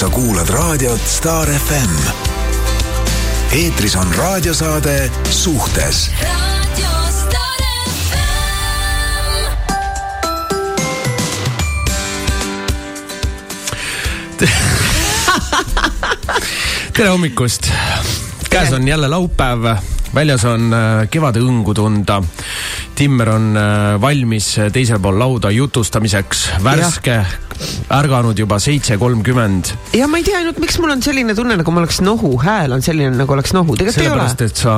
sa kuulad raadiot Star FM. eetris on raadiosaade Suhtes tere hommikust! käes on jälle laupäev, väljas on äh, kevade õngu tunda. Timmer on äh, valmis teisel pool lauda jutustamiseks, värske, ärganud juba seitse kolmkümmend. ja ma ei tea ainult, miks mul on selline tunne, nagu ma oleks nohu, hääl on selline, nagu oleks nohu, tegelikult ei ole. sellepärast, et sa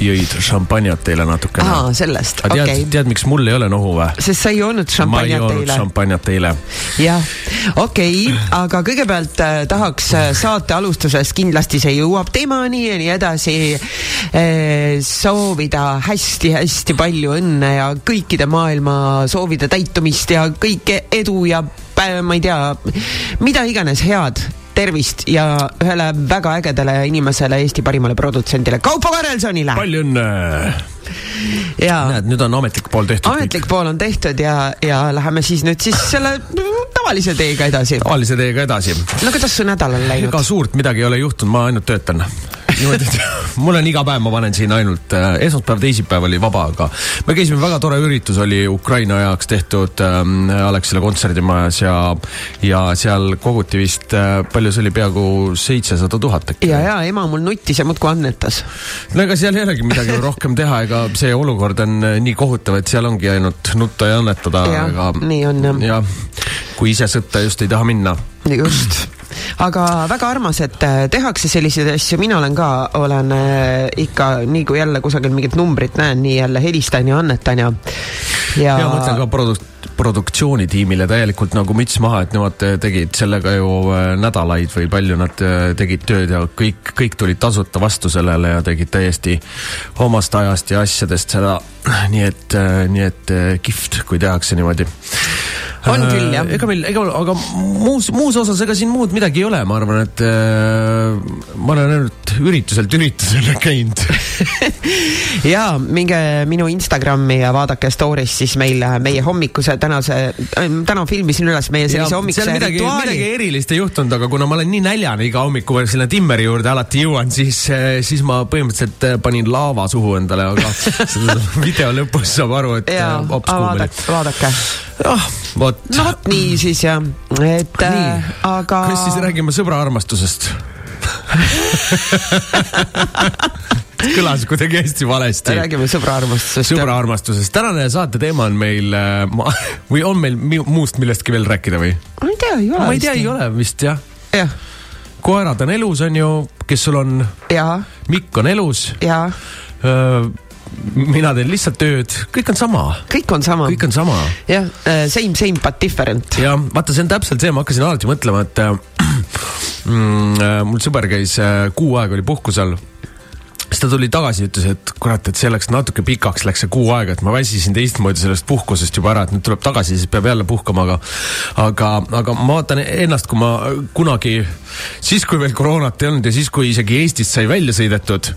jõid šampanjat eile natukene. aa, sellest, okei okay.. tead, miks mul ei ole nohu või? sest sa ei joonud ma ei šampanjat joonud eile. šampanjat eile. jah, okei okay., aga kõigepealt äh, tahaks äh, saate alustuses kindlasti see jõuab temani ja nii edasi äh, soovida hästi-hästi palju õnne ja kõikide maailma soovide täitumist ja kõike edu ja ma ei tea, mida iganes head tervist ja ühele väga ägedale inimesele, Eesti parimale produtsendile, Kaupo Karelsonile. palju õnne! ja näed, nüüd on ametlik pool tehtud. ametlik pool on tehtud ja, ja läheme siis nüüd siis selle tavalise teega edasi. tavalise teega edasi. no kuidas su nädal on läinud? ega suurt midagi ei ole juhtunud, ma ainult töötan niimoodi, et mul on iga päev, ma panen siin ainult äh, esmaspäev, teisipäev oli vaba, aga me käisime, väga tore üritus oli Ukraina jaoks tehtud ähm, Alexela kontserdimajas ja, ja seal koguti vist äh,, palju see oli, peaaegu seitsesada tuhat äkki. ja, ja ema mul nuttis ja muudkui annetas. no ega seal ei olegi midagi rohkem teha, ega see olukord on äh, nii kohutav, et seal ongi ainult nutta ja annetada, Jah, aga nii on, jah. jah, kui ise sõtta just ei taha minna. Just, aga väga armas, et äh, tehakse selliseid asju, mina olen ka, olen äh, ikka nii kui jälle kusagil mingit numbrit näen, nii jälle helistan ja annetan ja, ja, ja ma mõtlen ka produk-, produktsioonitiimile täielikult nagu müts maha, et nemad äh, tegid sellega ju äh, nädalaid või palju nad äh, tegid tööd ja kõik, kõik tulid tasuta vastu sellele ja tegid täiesti omast ajast ja asjadest seda. nii et, nii et kihvt, kui tehakse niimoodi. On küll, jah. ega meil, ega, aga muus, muus osas ega siin muud midagi ei ole, ma arvan, et ma olen ainult ürituselt üritusele käinud. ja minge minu Instagrami ja vaadake story's siis meil meie hommikuse tänase, täna filmisin üles meie sellise hommikuse midagi, midagi rituaali. erilist ei juhtunud, aga kuna ma olen nii näljane iga hommiku veel sinna Timmeri juurde alati jõuan, siis, siis ma põhimõtteliselt äh, panin laava suhu endale, aga video lõpus saab aru, et äh, hops kuum oli. vaadake, ah, vot. no vot nii siis jah, et äh, aga. kas siis räägime sõbra armastusest? kõlas kuidagi hästi valesti. räägime sõbra armastusest. sõbra armastusest, tänane saate teema on meil, või on meil muust millestki veel rääkida või? ma ei tea, ei ole. ma ei tea, ei ole vist jah. jah, koerad on elus, on ju, kes sul on, ja, Mikk on elus, ja mina teen lihtsalt tööd, kõik on sama, kõik on sama. kõik on sama. jah, same, same but different. ja vaata, see on täpselt see, ma hakkasin alati mõtlema, et äh, mm, äh, mul sõber käis äh, kuu aega oli puhkusel siis ta tuli tagasi ja ütles, et kurat, et see läks natuke pikaks, läks see kuu aega, et ma väsisin teistmoodi sellest puhkusest juba ära, et nüüd tuleb tagasi, siis peab jälle puhkama, aga aga, aga ma vaatan ennast, kui ma kunagi, siis kui veel koroonat ei olnud ja siis, kui isegi Eestist sai välja sõidetud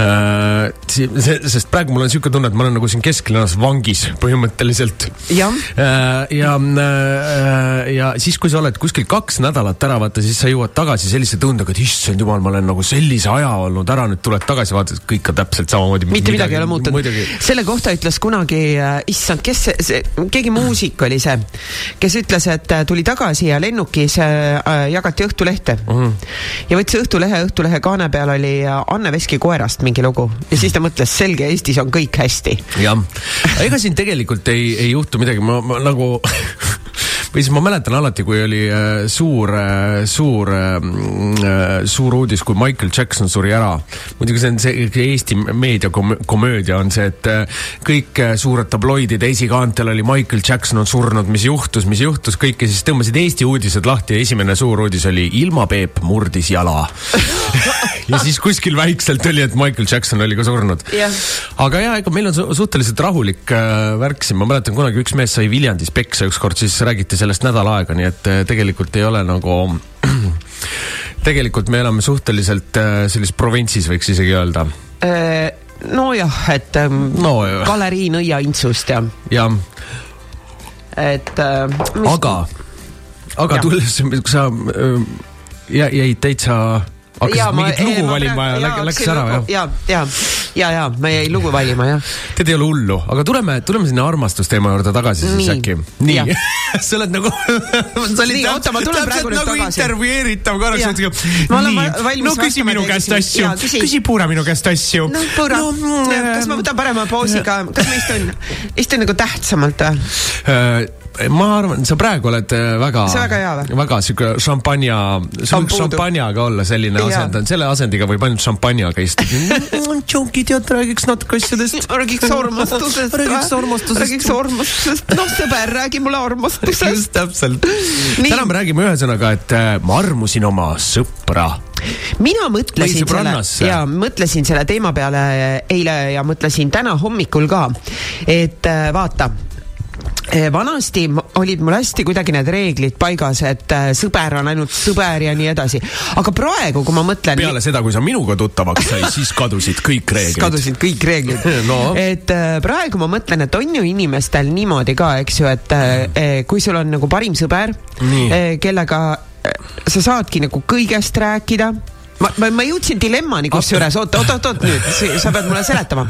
äh,, sest praegu mul on niisugune tunne, et ma olen nagu siin kesklinnas vangis põhimõtteliselt. Jah, Äh, ja, ja siis, kui sa oled kuskil kaks nädalat ära, vaata siis sa jõuad tagasi sellise tundega, et issand jumal, ma olen nagu sellise aja olnud ära, nüüd tuled tagasi, vaatad, et kõik on täpselt samamoodi. mitte midagi ei ole muutunud selle kohta ütles kunagi äh,, issand, kes see, see, keegi muusik oli see, kes ütles, et äh, tuli tagasi ja lennukis äh, äh, jagati Õhtulehte mm. -hmm. ja võttis Õhtulehe, Õhtulehe kaane peal oli Anne Veski koerast mingi lugu ja siis ta mõtles, selge, Eestis on kõik hästi. jah, ega siin tegelikult ei, ei juhtu midagi, ma, ma nagu või siis ma mäletan alati, kui oli äh, suur äh,, suur äh,, suur uudis, kui Michael Jackson suri ära. muidugi see on see Eesti meediakomöödia on see, et kõik suured tabloidid esikaantel oli Michael Jackson on surnud, mis juhtus, mis juhtus, kõike siis tõmbasid Eesti uudised lahti ja esimene suur uudis oli Ilma Peep murdis jala. Ja siis kuskil väikselt oli, et Michael Jackson oli ka surnud. Aga ja ega meil on su suhteliselt rahulik äh, värk siin, ma mäletan kunagi üks mees sai Viljandis peksa ükskord, siis räägiti sellest nädal aega, nii et äh, tegelikult ei ole nagu tegelikult me elame suhteliselt äh, sellises provintsis, võiks isegi öelda. nojah, et ähm, no galerii nõiaintsust ja, ja, et äh, aga, aga Jah. tulles, kui sa äh, ja jäid täitsa hakkasid mingit lugu valima ja läks, läks ära jah? ja, ja, ja, ja ma jäin lugu valima jah. tead, ei ole hullu, aga tuleme, tuleme sinna armastusteema juurde tagasi siis äkki. nii sa oled nagu sa olid nii, oota, ma tulen praegu nüüd nagu tagasi. intervjueeritav korraks. nii, no küsi minu käest asju, küsi Puura minu käest asju. no Puura no,, mm, kas ma võtan parema poosi ka, kas ma istun, istun nagu tähtsamalt või? Ma arvan, sa praegu oled äh, väga, väga, väga sihuke šampanja, sul võiks šampanjaga olla selline asend, selle asendiga võib ainult šampanjaga istuda. Tšonki tead, räägiks natuke asjadest. räägiks armastusest. räägiks armastusest. räägiks armastusest. noh, sõber, räägi mulle armastusest. just täpselt. täna me räägime ühesõnaga, et äh, ma armusin oma sõpra mina mõtlesin selle, ja mõtlesin selle teema peale eile ja mõtlesin täna hommikul ka, et äh, vaata vanasti olid mul hästi kuidagi need reeglid paigas, et eh, sõber on ainult sõber ja nii edasi. aga praegu, kui ma mõtlen. peale seda, kui sa minuga tuttavaks sai, siis kadusid kõik reeglid. kadusid kõik reeglid no.. et eh, praegu ma mõtlen, et on ju inimestel niimoodi ka, eks ju, et kui sul on nagu parim sõber, kellega sa saadki nagu kõigest rääkida ma, ma, ma jõudsin dilemmani kusjuures, oot, oot, oot, oot nüüd, sa pead mulle seletama.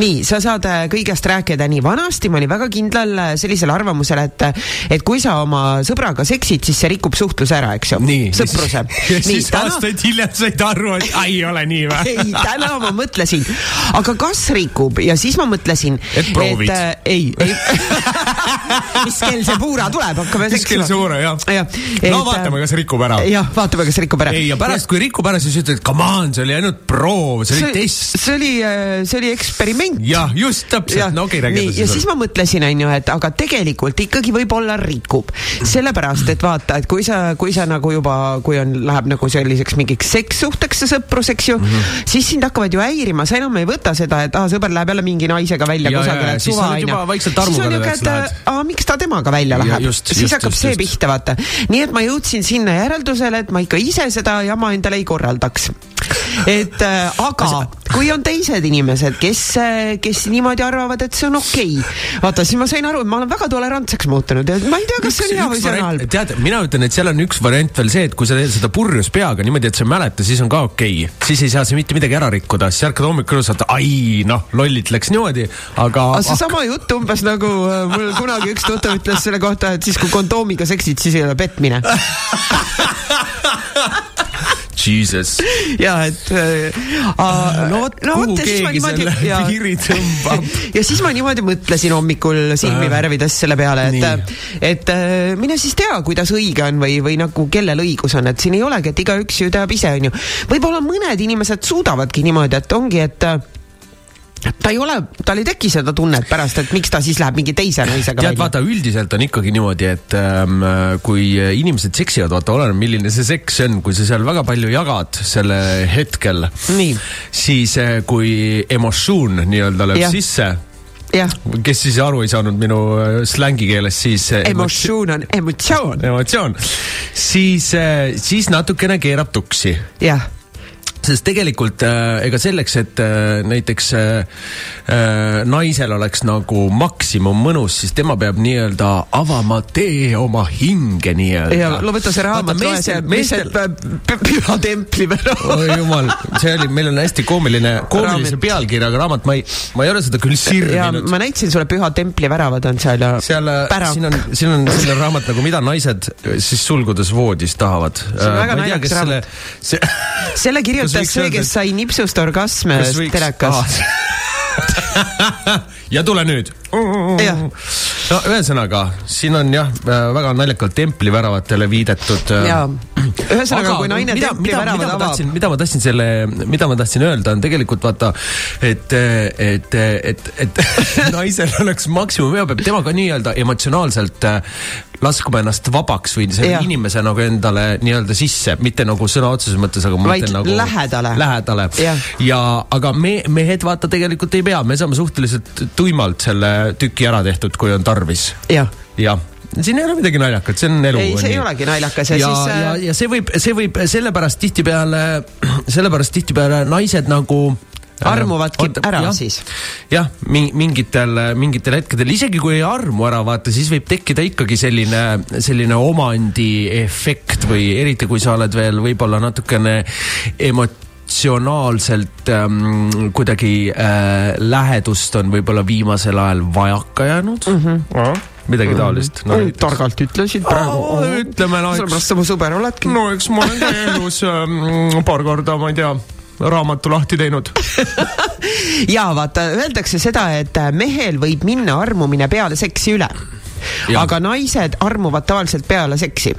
nii, sa saad äh, kõigest rääkida, nii vanasti ma olin väga kindlal äh, sellisel arvamusel, et et kui sa oma sõbraga seksid, siis see rikub suhtluse ära, eks ju. sõpruse. ja siis täna... aastaid hiljem said aru, et ai, ei ole nii või? ei, täna ma mõtlesin, aga kas rikub ja siis ma mõtlesin, et proovid. Äh, ei, ei mis kell see puura tuleb, hakkame mis kell see puura, jah ja,. no vaatame, kas rikub ära. jah, vaatame, kas rikub ära. ei, ja pärast, kui rikub ära, siis ütled, come on, see oli ainult proov, see oli test. see oli, äh, see oli eksperiment. jah, just täpselt, no okei okay,, räägi edasi. ja siis ma mõtlesin, on ju, et aga tegelikult ikkagi võib-olla rikub. sellepärast, et vaata, et kui sa, kui sa nagu juba, kui on, läheb nagu selliseks mingiks sekssuhteks see sõprus, eks ju mm, -hmm. siis sind hakkavad ju häirima, sa enam ei võta seda, et aa, sõber läheb jälle mingi naisega välja kusagile, et suva on ju. siis on niuke, et aa, miks ta temaga välja läheb. siis hakkab just, see just. pihta, vaata. nii et ma jõudsin sinna järeldusele, et ma ikka ise seda jama endale ei korraldaks et äh, aga kui on teised inimesed, kes, äh, kes niimoodi arvavad, et see on okei okay., vaata siis ma sain aru, et ma olen väga tolerantseks muutunud ja ma ei tea, kas see on hea või see on halb. tead, mina ütlen, et seal on üks variant veel see, et kui sa teed seda purjus peaga niimoodi, et sa ei mäleta, siis on ka okei okay.. siis ei saa sa mitte midagi ära rikkuda, siis ärkad hommikul üles, et ai, noh, lollilt läks niimoodi, aga. aga seesama jutt umbes nagu äh, mul kunagi üks tuttav ütles selle kohta, et siis kui kondoomiga seksid, siis ei ole petmine Jesus. ja et äh,. no vot no,, kuhu keegi niimoodi, selle ja, piiri tõmbab ja siis ma niimoodi mõtlesin hommikul silmi äh, värvides selle peale, et, et äh, mine siis tea, kuidas õige on või, või nagu kellel õigus on, et siin ei olegi, et igaüks ju teab ise, onju. võib-olla mõned inimesed suudavadki niimoodi, et ongi, et ta ei ole, tal ei teki seda tunnet pärast, et miks ta siis läheb mingi teise naisega tead, vaata üldiselt on ikkagi niimoodi, et ähm, kui inimesed seksivad, vaata oleneb, milline see seks on, kui sa seal väga palju jagad selle hetkel, siis äh, kui emotsioon nii-öelda lööb sisse Ja. kes siis aru ei saanud minu äh, slängi keeles, siis äh, emotsioon on emotsioon. emotsioon, siis, siis natukene keerab tuksi. jah sest tegelikult äh, ega selleks, et äh, näiteks äh, äh, naisel oleks nagu maksimum mõnus, siis tema peab nii-öelda avama tee oma hinge nii-öelda. ja no võta see raamat, loe mis see püha templi väravad. oi jumal, see oli, meil on hästi koomiline, koomilise pealkirjaga raamat, ma ei, ma ei ole seda küll sirvinud. ma näitasin sulle Püha templi väravad on seal ja. seal, äh, siin on, siin on selline raamat nagu Mida naised siis sulgudes voodis tahavad. see on väga naljakas raamat. selle kirjutas kirjutas see, kes sai nipsust orgasme telekas ja tule nüüd. no ühesõnaga, siin on jah, väga naljakalt templiväravatele viidetud. Äh, ühesõnaga, kui naine mida, templiväravad avab. mida ma tahtsin selle, mida ma tahtsin öelda, on tegelikult vaata, et, et, et, et naisel oleks maksimum, peab tema ka nii-öelda emotsionaalselt äh, laskma ennast vabaks või selle ja. inimese nagu endale nii-öelda sisse, mitte nagu sõna otseses mõttes, aga ma Vaid mõtlen nagu lähedale. lähedale. ja, ja, aga me, mehed vaata tegelikult ei pea, me saame suhteliselt tuimalt selle tüki ära tehtud, kui on tarvis ja.. jah siin ei ole midagi naljakat, see on elu. ei, see nii. ei olegi naljakas ja, ja siis. ja, ja see võib, see võib sellepärast tihtipeale, sellepärast tihtipeale naised nagu armuvadki Oot, ära jah, siis. jah, mingitel, mingitel hetkedel, isegi kui ei armu ära, vaata, siis võib tekkida ikkagi selline, selline omandiefekt või eriti, kui sa oled veel võib-olla natukene emotsionaalselt ähm, kuidagi äh, lähedust on võib-olla viimasel ajal vajaka jäänud mm. -hmm midagi taolist no,. targalt ütlesid praegu oh,. ütleme noh. sellepärast sa mu sõber oledki. no eks ma olen ka elus ähm, paar korda, ma ei tea raamatu lahti teinud. Ja vaata, öeldakse seda, et mehel võib minna armumine peale seksi üle. aga naised armuvad tavaliselt peale seksi.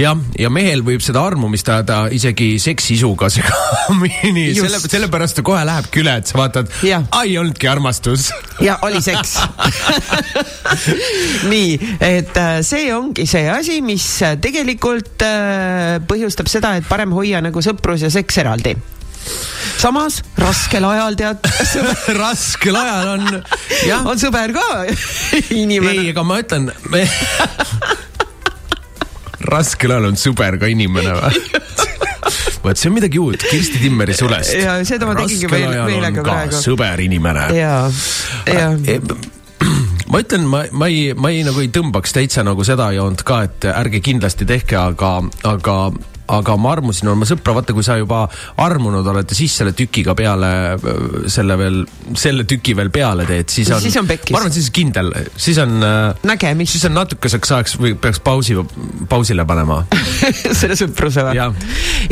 Jah, ja mehel võib seda armumist ajada isegi seksisuga segamini, selle, sellepärast ta kohe lähebki üle, et sa vaatad, ai, ei olnudki armastus. ja oli seks. Nii, et äh, see ongi see asi, mis tegelikult äh, põhjustab seda, et parem hoia nagu sõprus ja seks eraldi samas raskel ajal tead raskel ajal on, jah. on sõber ka inimene. ei, aga ma ütlen raskel ajal on sõber ka inimene või? vot see on midagi uut Kirsti Timmeri sulest. ja seda ma tegingi meelega praegu. sõber inimene. ja, ja ma ütlen, ma, ma ei, ma ei nagu ei tõmbaks täitsa nagu seda joont ka, et ärge kindlasti tehke, aga, aga aga ma armusin oma sõpra, vaata, kui sa juba armunud oled ja siis selle tükiga peale, selle veel, selle tüki veel peale teed, siis on, siis on pekkis. ma arvan, siis kindel, siis on. Äh, nägemist. siis on natukeseks ajaks või peaks pausi, pausile panema selle sõpruse või? ja,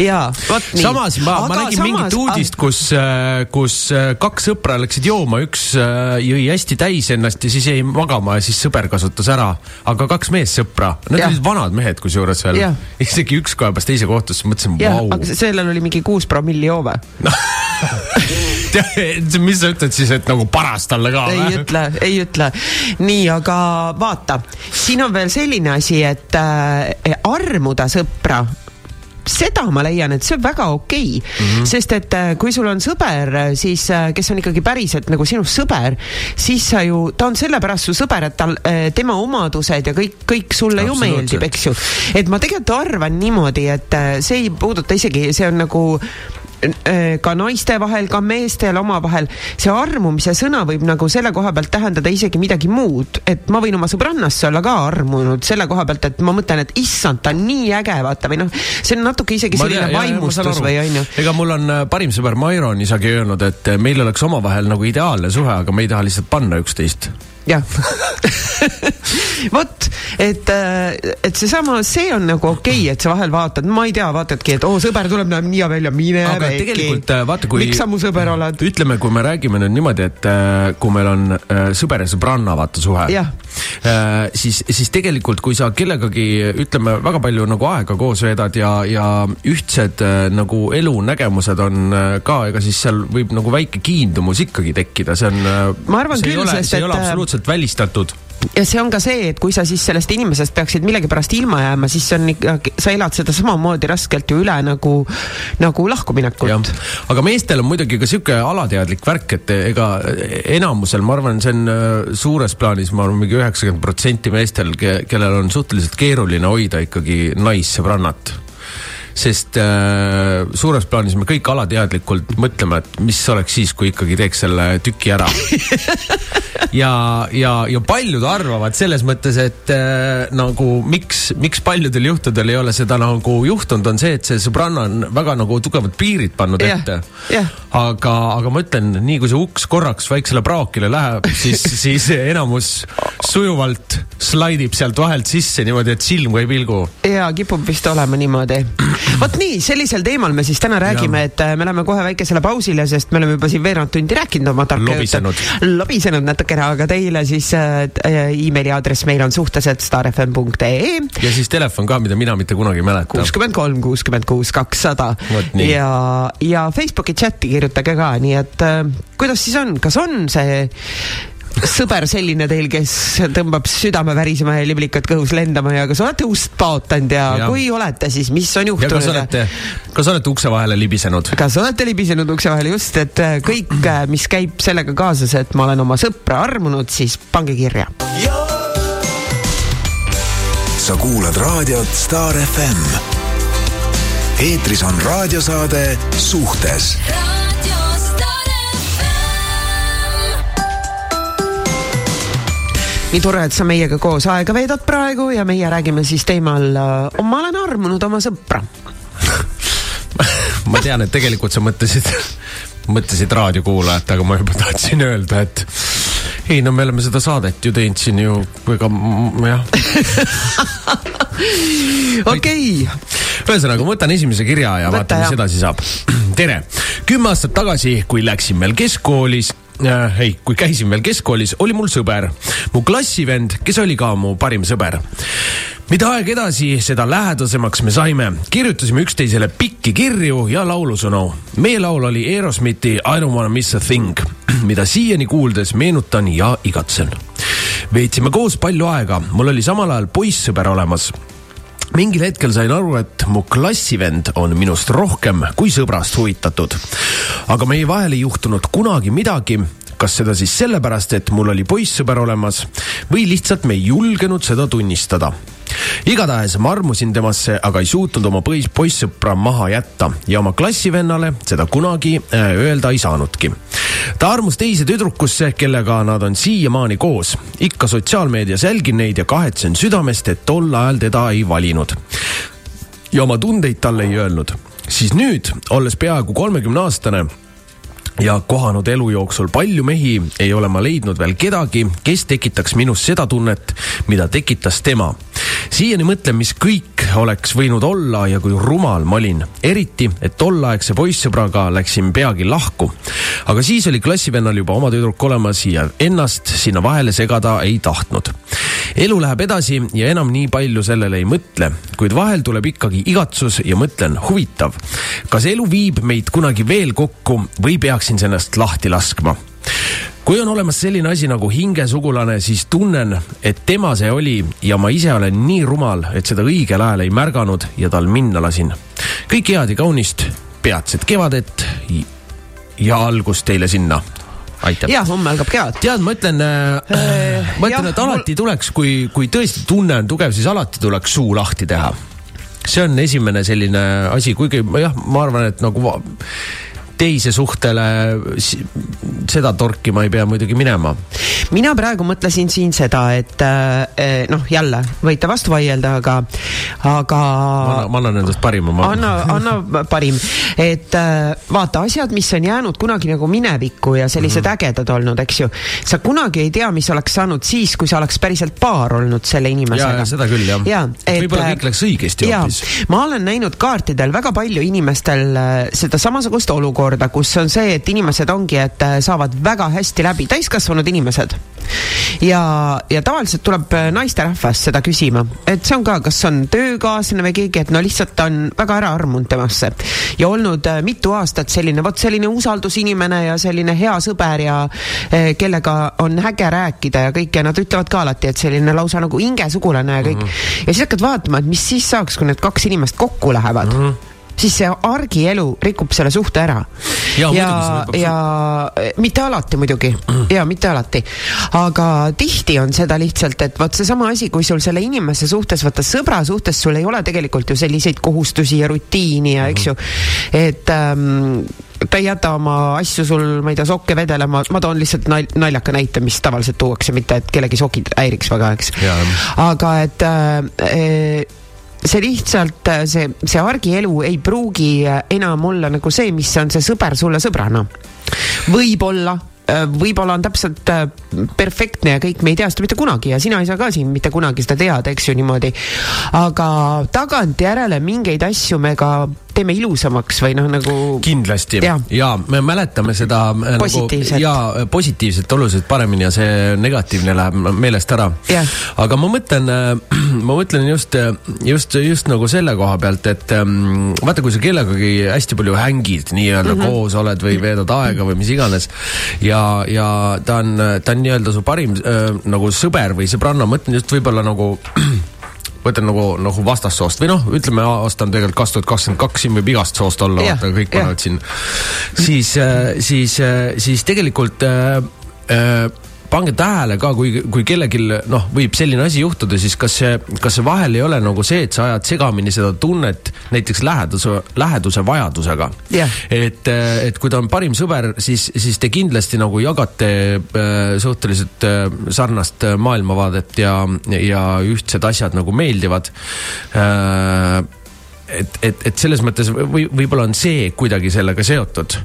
ja, vot nii. samas ma, ma nägin samas, mingit uudist, kus, äh, kus äh, kaks sõpra läksid jooma, üks jõi hästi täis ennast ja siis jäi magama ja siis sõber kasutas ära, aga kaks meessõpra, nad olid vanad mehed kusjuures veel, isegi üks kaebas teise kohta, siis mõtlesin, vau. sellel oli mingi kuus promilli joove tead, mis sa ütled siis, et nagu paras talle ka ei ütle, ei ütle. nii, aga vaata, siin on veel selline asi, et äh, armuda sõpra seda ma leian, et see on väga okei okay. mm, -hmm. sest et äh, kui sul on sõber, siis äh, kes on ikkagi päriselt nagu sinust sõber, siis sa ju, ta on sellepärast su sõber, et tal, äh, tema omadused ja kõik, kõik sulle ju meeldib, eks ju. et ma tegelikult arvan niimoodi, et see ei puuduta isegi, see on nagu Äh, ka naiste vahel, ka meestel omavahel, see armumise sõna võib nagu selle koha pealt tähendada isegi midagi muud, et ma võin oma sõbrannasse olla ka armunud selle koha pealt, et ma mõtlen, et issand, ta on nii äge, vaata või noh, see on natuke isegi ma selline tea, vaimustus või onju. ega mul on äh, parim sõber Mairon isegi öelnud, et äh, meil oleks omavahel nagu ideaalne suhe, aga me ei taha lihtsalt panna üksteist jah vot, et, äh, et seesama, see on nagu okei okay,, et sa vahel vaatad, ma ei tea, vaatadki, et oo oh,, sõber tuleb, näeb nii hea välja, mine aga väike. tegelikult äh, vaata, kui. miks sa mu sõber oled? ütleme, kui me räägime nüüd niimoodi, et äh, kui meil on sõber ja sõbranna, vaata suhe. siis, siis tegelikult, kui sa kellegagi, ütleme, väga palju nagu aega koos veedad ja, ja ühtsed nagu elunägemused on ka, ega siis seal võib nagu väike kiindumus ikkagi tekkida, see on. ma arvan küll, sest et. Absoluutselt välistatud. Ja see on ka see, et kui sa siis sellest inimesest peaksid millegipärast ilma jääma, siis see on ikka, sa elad seda samamoodi raskelt ju üle nagu, nagu lahkuminekut. aga meestel on muidugi ka sihuke alateadlik värk, et ega enamusel, ma arvan, see on äh, suures plaanis, ma arvan, mingi üheksakümmend protsenti meestel, kellel on suhteliselt keeruline hoida ikkagi naissõbrannat sest äh, suures plaanis me kõik alateadlikult mõtleme, et mis oleks siis, kui ikkagi teeks selle tüki ära. Ja, ja, ja paljud arvavad selles mõttes, et äh, nagu miks, miks paljudel juhtudel ei ole seda nagu juhtunud, on see, et see sõbranna on väga nagu tugevad piirid pannud yeah, ette. yeah.. aga, aga ma ütlen, nii kui see uks korraks väiksele praokile läheb, siis siis enamus sujuvalt slaidib sealt vahelt sisse niimoodi, et silm ka ei pilgu. ja kipub vist olema niimoodi vot nii, sellisel teemal me siis täna räägime, et äh, me läheme kohe väikesele pausile, sest me oleme juba siin veerand tundi rääkinud oma tarka juttu. lobisenud natukene, aga teile siis äh, äh emaili aadress meil on suhteliselt starfm.ee. ja siis telefon ka, mida mina mitte kunagi ei mäleta. kuuskümmend kolm, kuuskümmend kuus, kakssada. ja, ja Facebooki chati kirjutage ka, nii et äh, kuidas siis on, kas on see sõber selline teil, kes tõmbab südame värisema ja liblikad kõhus lendama ja kas olete ust paotanud ja, ja kui olete, siis mis on juhtunud? kas olete, kas olete ukse vahele libisenud? kas olete libisenud ukse vahele, just, et äh, kõik, äh, mis käib sellega kaasas, et ma olen oma sõpra armunud, siis pange kirja. sa kuulad raadiot Star FM. eetris on raadiosaade Suhtes nii tore, et sa meiega koos aega veedad praegu ja meie räägime siis teemal uh, Ma olen armunud oma sõpra ma tean, et tegelikult sa mõtlesid, mõtlesid raadiokuulajat, aga ma juba tahtsin öelda, et ei no me oleme seda saadet ju teinud siin ju väga jah. okei. ühesõnaga, ma võtan esimese kirja ja Võtta, vaatame, mis edasi saab. tere, kümme aastat tagasi, kui läksin veel keskkoolis äh,, ei, kui käisin veel keskkoolis, oli mul sõber, mu klassivend, kes oli ka mu parim sõber mida aeg edasi, seda lähedasemaks me saime. kirjutasime üksteisele pikki kirju ja laulusõnu. meie laul oli Aerosmithi I don't wanna miss a thing, mida siiani kuuldes meenutan ja igatsen. veetsime koos palju aega, mul oli samal ajal poissõber olemas mingil hetkel sain aru, et mu klassivend on minust rohkem kui sõbrast huvitatud. aga meie vahel ei juhtunud kunagi midagi, kas seda siis sellepärast, et mul oli poissõber olemas või lihtsalt me ei julgenud seda tunnistada igatahes ma armusin temasse, aga ei suutnud oma poissõpra maha jätta ja oma klassivennale seda kunagi äh, öelda ei saanudki. ta armus teise tüdrukusse, kellega nad on siiamaani koos. ikka sotsiaalmeedias jälgin neid ja kahetsen südamest, et tol ajal teda ei valinud. ja oma tundeid talle ei öelnud. siis nüüd, olles peaaegu kolmekümne aastane ja kohanud elu jooksul palju mehi, ei ole ma leidnud veel kedagi, kes tekitaks minus seda tunnet, mida tekitas tema. Siiani mõtlen, mis kõik oleks võinud olla ja kui rumal ma olin. eriti, et tolleaegse poissõbraga läksin peagi lahku. aga siis oli klassivennal juba oma tüdruk olemas ja ennast sinna vahele segada ei tahtnud. elu läheb edasi ja enam nii palju sellele ei mõtle, kuid vahel tuleb ikkagi igatsus ja mõtlen, huvitav, kas elu viib meid kunagi veel kokku või peaks peaksin sellest lahti laskma kui on olemas selline asi nagu hingesugulane, siis tunnen, et tema see oli ja ma ise olen nii rumal, et seda õigel ajal ei märganud ja tal minna lasin. kõike head ja kaunist, peatset kevadet ja algust teile sinna aitab. ja homme algab kevad. tead, ma ütlen äh,, ma ütlen, et alati mul... tuleks, kui, kui tõesti tunne on tugev, siis alati tuleks suu lahti teha. see on esimene selline asi, kuigi jah, ma arvan, et nagu teise suhtele seda torki ma ei pea muidugi minema. mina praegu mõtlesin siin seda, et eh, noh, jälle võite vastu vaielda, aga, aga. ma annan endast parima. anna, anna parim, et eh, vaata asjad, mis on jäänud kunagi nagu minevikku ja sellised mm -hmm. ägedad olnud, eks ju. sa kunagi ei tea, mis oleks saanud siis, kui sa oleks päriselt paar olnud selle inimesega. seda küll jah ja,. võib-olla kõik läks õigesti hoopis. ma olen näinud kaartidel väga palju inimestel seda samasugust olukorda olukorda, kus on see, et inimesed ongi, et äh, saavad väga hästi läbi, täiskasvanud inimesed. ja, ja tavaliselt tuleb äh, naisterahvas seda küsima, et see on ka, kas on töökaaslane või keegi, et no lihtsalt on väga ära armunud temasse ja olnud äh, mitu aastat selline, vot selline usaldusinimene ja selline hea sõber ja kellega on äge rääkida ja kõik ja nad ütlevad ka alati, et selline lausa nagu hingesugulane ja kõik mm. -hmm. ja siis hakkad vaatama, et mis siis saaks, kui need kaks inimest kokku lähevad mm. -hmm siis see argielu rikub selle suhte ära. ja, ja, ja mitte alati muidugi. Mm. ja mitte alati, aga tihti on seda lihtsalt, et vot seesama asi, kui sul selle inimese suhtes, vaata sõbra suhtes sul ei ole tegelikult ju selliseid kohustusi ja rutiini ja eks ju, et ähm, ta ei jäta oma asju sul, ma ei tea, sokke vedelema, ma toon lihtsalt nal-, naljaka näite, mis tavaliselt tuuakse, mitte et kellegi sokid häiriks väga, eks. aga et äh, see lihtsalt, äh, see, see argielu ei pruugi äh, enam olla nagu see, mis on see sõber sulle sõbrana. võib-olla äh, võib-olla on täpselt perfektne ja kõik, me ei tea seda mitte kunagi ja sina ei saa ka siin mitte kunagi seda teada, eks ju niimoodi. aga tagantjärele mingeid asju me ka teeme ilusamaks või noh, nagu. kindlasti ja. ja me mäletame seda positiivset nagu, ja positiivset oluliselt paremini ja see negatiivne läheb meelest ära. aga ma mõtlen, äh, ma mõtlen just, just, just nagu selle koha pealt, et ähm, vaata, kui sa kellegagi hästi palju hängid, nii-öelda mm -hmm. koos oled või veedad aega või mis iganes. ja, ja ta on, ta on nii-öelda su parim äh, nagu sõber või sõbranna, ma mõtlen just võib-olla nagu võtan nagu, nagu vastassoost või noh, ütleme aasta on tegelikult kaks tuhat kakskümmend kaks, siin võib igast soost olla, vaata kõik panevad siin. siis, äh, siis, äh, siis tegelikult äh, äh, pange tähele ka, kui, kui kellelgi noh, võib selline asi juhtuda, siis kas see, kas see vahel ei ole nagu see, et sa ajad segamini seda tunnet näiteks läheduse, läheduse vajadusega Jah. et, et kui ta on parim sõber, siis, siis te kindlasti nagu jagate äh, suhteliselt äh, sarnast äh, maailmavaadet ja, ja ühtsed asjad nagu meeldivad äh, et, et, et selles mõttes või võib-olla on see kuidagi sellega seotud.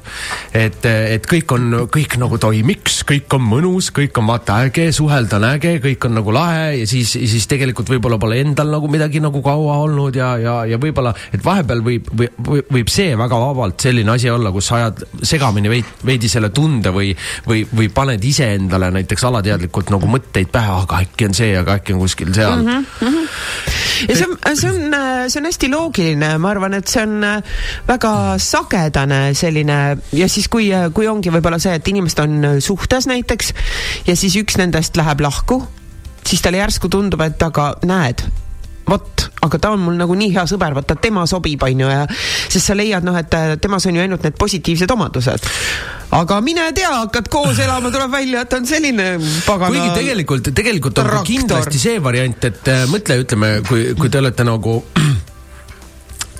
et, et kõik on, kõik nagu toimiks, kõik on mõnus, kõik on vaata äge, suhelda on äge, kõik on nagu lahe ja siis, siis tegelikult võib-olla pole endal nagu midagi nagu kaua olnud ja, ja, ja võib-olla, et vahepeal võib, võib, võib see väga vabalt selline asi olla, kus sa ajad segamini veidi, veidi selle tunde või, või, või paned iseendale näiteks alateadlikult nagu mõtteid pähe, aga äkki on see, aga äkki on kuskil seal mm. -hmm, mm -hmm. ja see on, see on, see on hästi loogiline, ma arvan, et see on väga sagedane selline ja siis, kui, kui ongi võib-olla see, et inimesed on suhtes näiteks ja siis üks nendest läheb lahku, siis talle järsku tundub, et aga näed, vot, aga ta on mul nagu nii hea sõber, vaata tema sobib, onju, ja sest sa leiad, noh, et temas on ju ainult need positiivsed omadused. aga mine tea, hakkad koos elama, tuleb välja, et on selline pagana. kuigi tegelikult, tegelikult on kindlasti see variant, et äh, mõtle, ütleme, kui, kui te olete nagu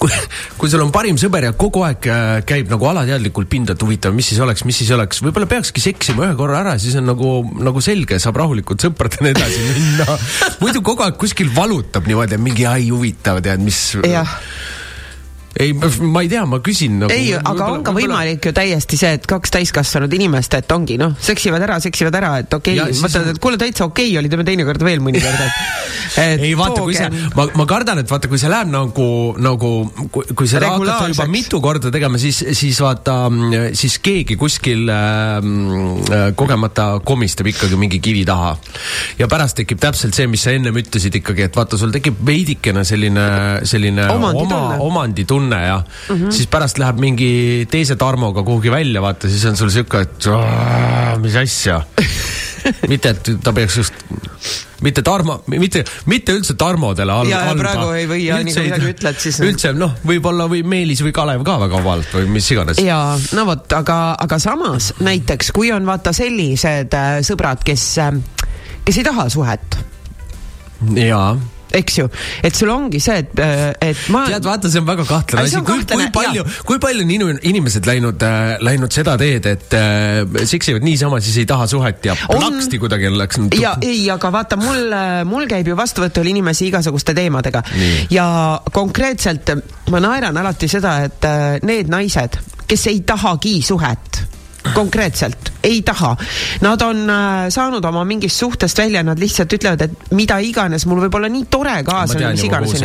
kui, kui sul on parim sõber ja kogu aeg äh, käib nagu alateadlikult pinda, et huvitav, mis siis oleks, mis siis oleks, võib-olla peakski seksima ühe korra ära, siis on nagu, nagu selge, saab rahulikult sõpradena edasi minna. muidu kogu aeg kuskil valutab niimoodi, et mingi ai huvitav, tead, mis. jah ei, ma ei tea, ma küsin nagu,. ei, aga on ka võimalik ju täiesti see, et kaks täiskasvanud inimest, et ongi noh, seksivad ära, seksivad ära, et okei okay,, on..., et kuule, täitsa okei okay oli, teeme teinekord veel mõnikord, et, et. ei vaata, kui see, ma, ma kardan, et vaata, kui see läheb nagu, nagu kui, kui seda hakata juba mitu korda tegema, siis, siis vaata, siis keegi kuskil äh, kogemata komistab ikkagi mingi kivi taha. ja pärast tekib täpselt see, mis sa ennem ütlesid ikkagi, et vaata, sul tekib veidikene selline, selline omanditunne. oma omanditunne tunne ja mm -hmm. siis pärast läheb mingi teise Tarmoga kuhugi välja, vaata, siis on sul sihuke, et mis asja mitte, et ta peaks just, mitte Tarmo, mitte, mitte üldse Tarmodele all. ja, ja praegu ei või ja nii kui midagi ütled, siis. üldse noh, võib-olla või Meelis või Kalev ka väga vabalt või mis iganes. ja no vot, aga, aga samas näiteks, kui on vaata sellised äh, sõbrad, kes äh,, kes ei taha suhet. jaa eks ju, et sul ongi see, et, äh, et ma. tead, vaata, see on väga kahtlane asi, kui, kui palju, kui palju on inimesed läinud äh,, läinud seda teed, et äh, seksivad niisama, siis ei taha suhet ja plaksti kuidagi läks. ja ei, aga vaata, mul, äh, mul käib ju vastuvõtul inimesi igasuguste teemadega Nii. ja konkreetselt ma naeran alati seda, et äh, need naised, kes ei tahagi suhet konkreetselt ei taha. Nad on äh, saanud oma mingist suhtest välja, nad lihtsalt ütlevad, et mida iganes, mul võib olla nii tore kaasa, mis iganes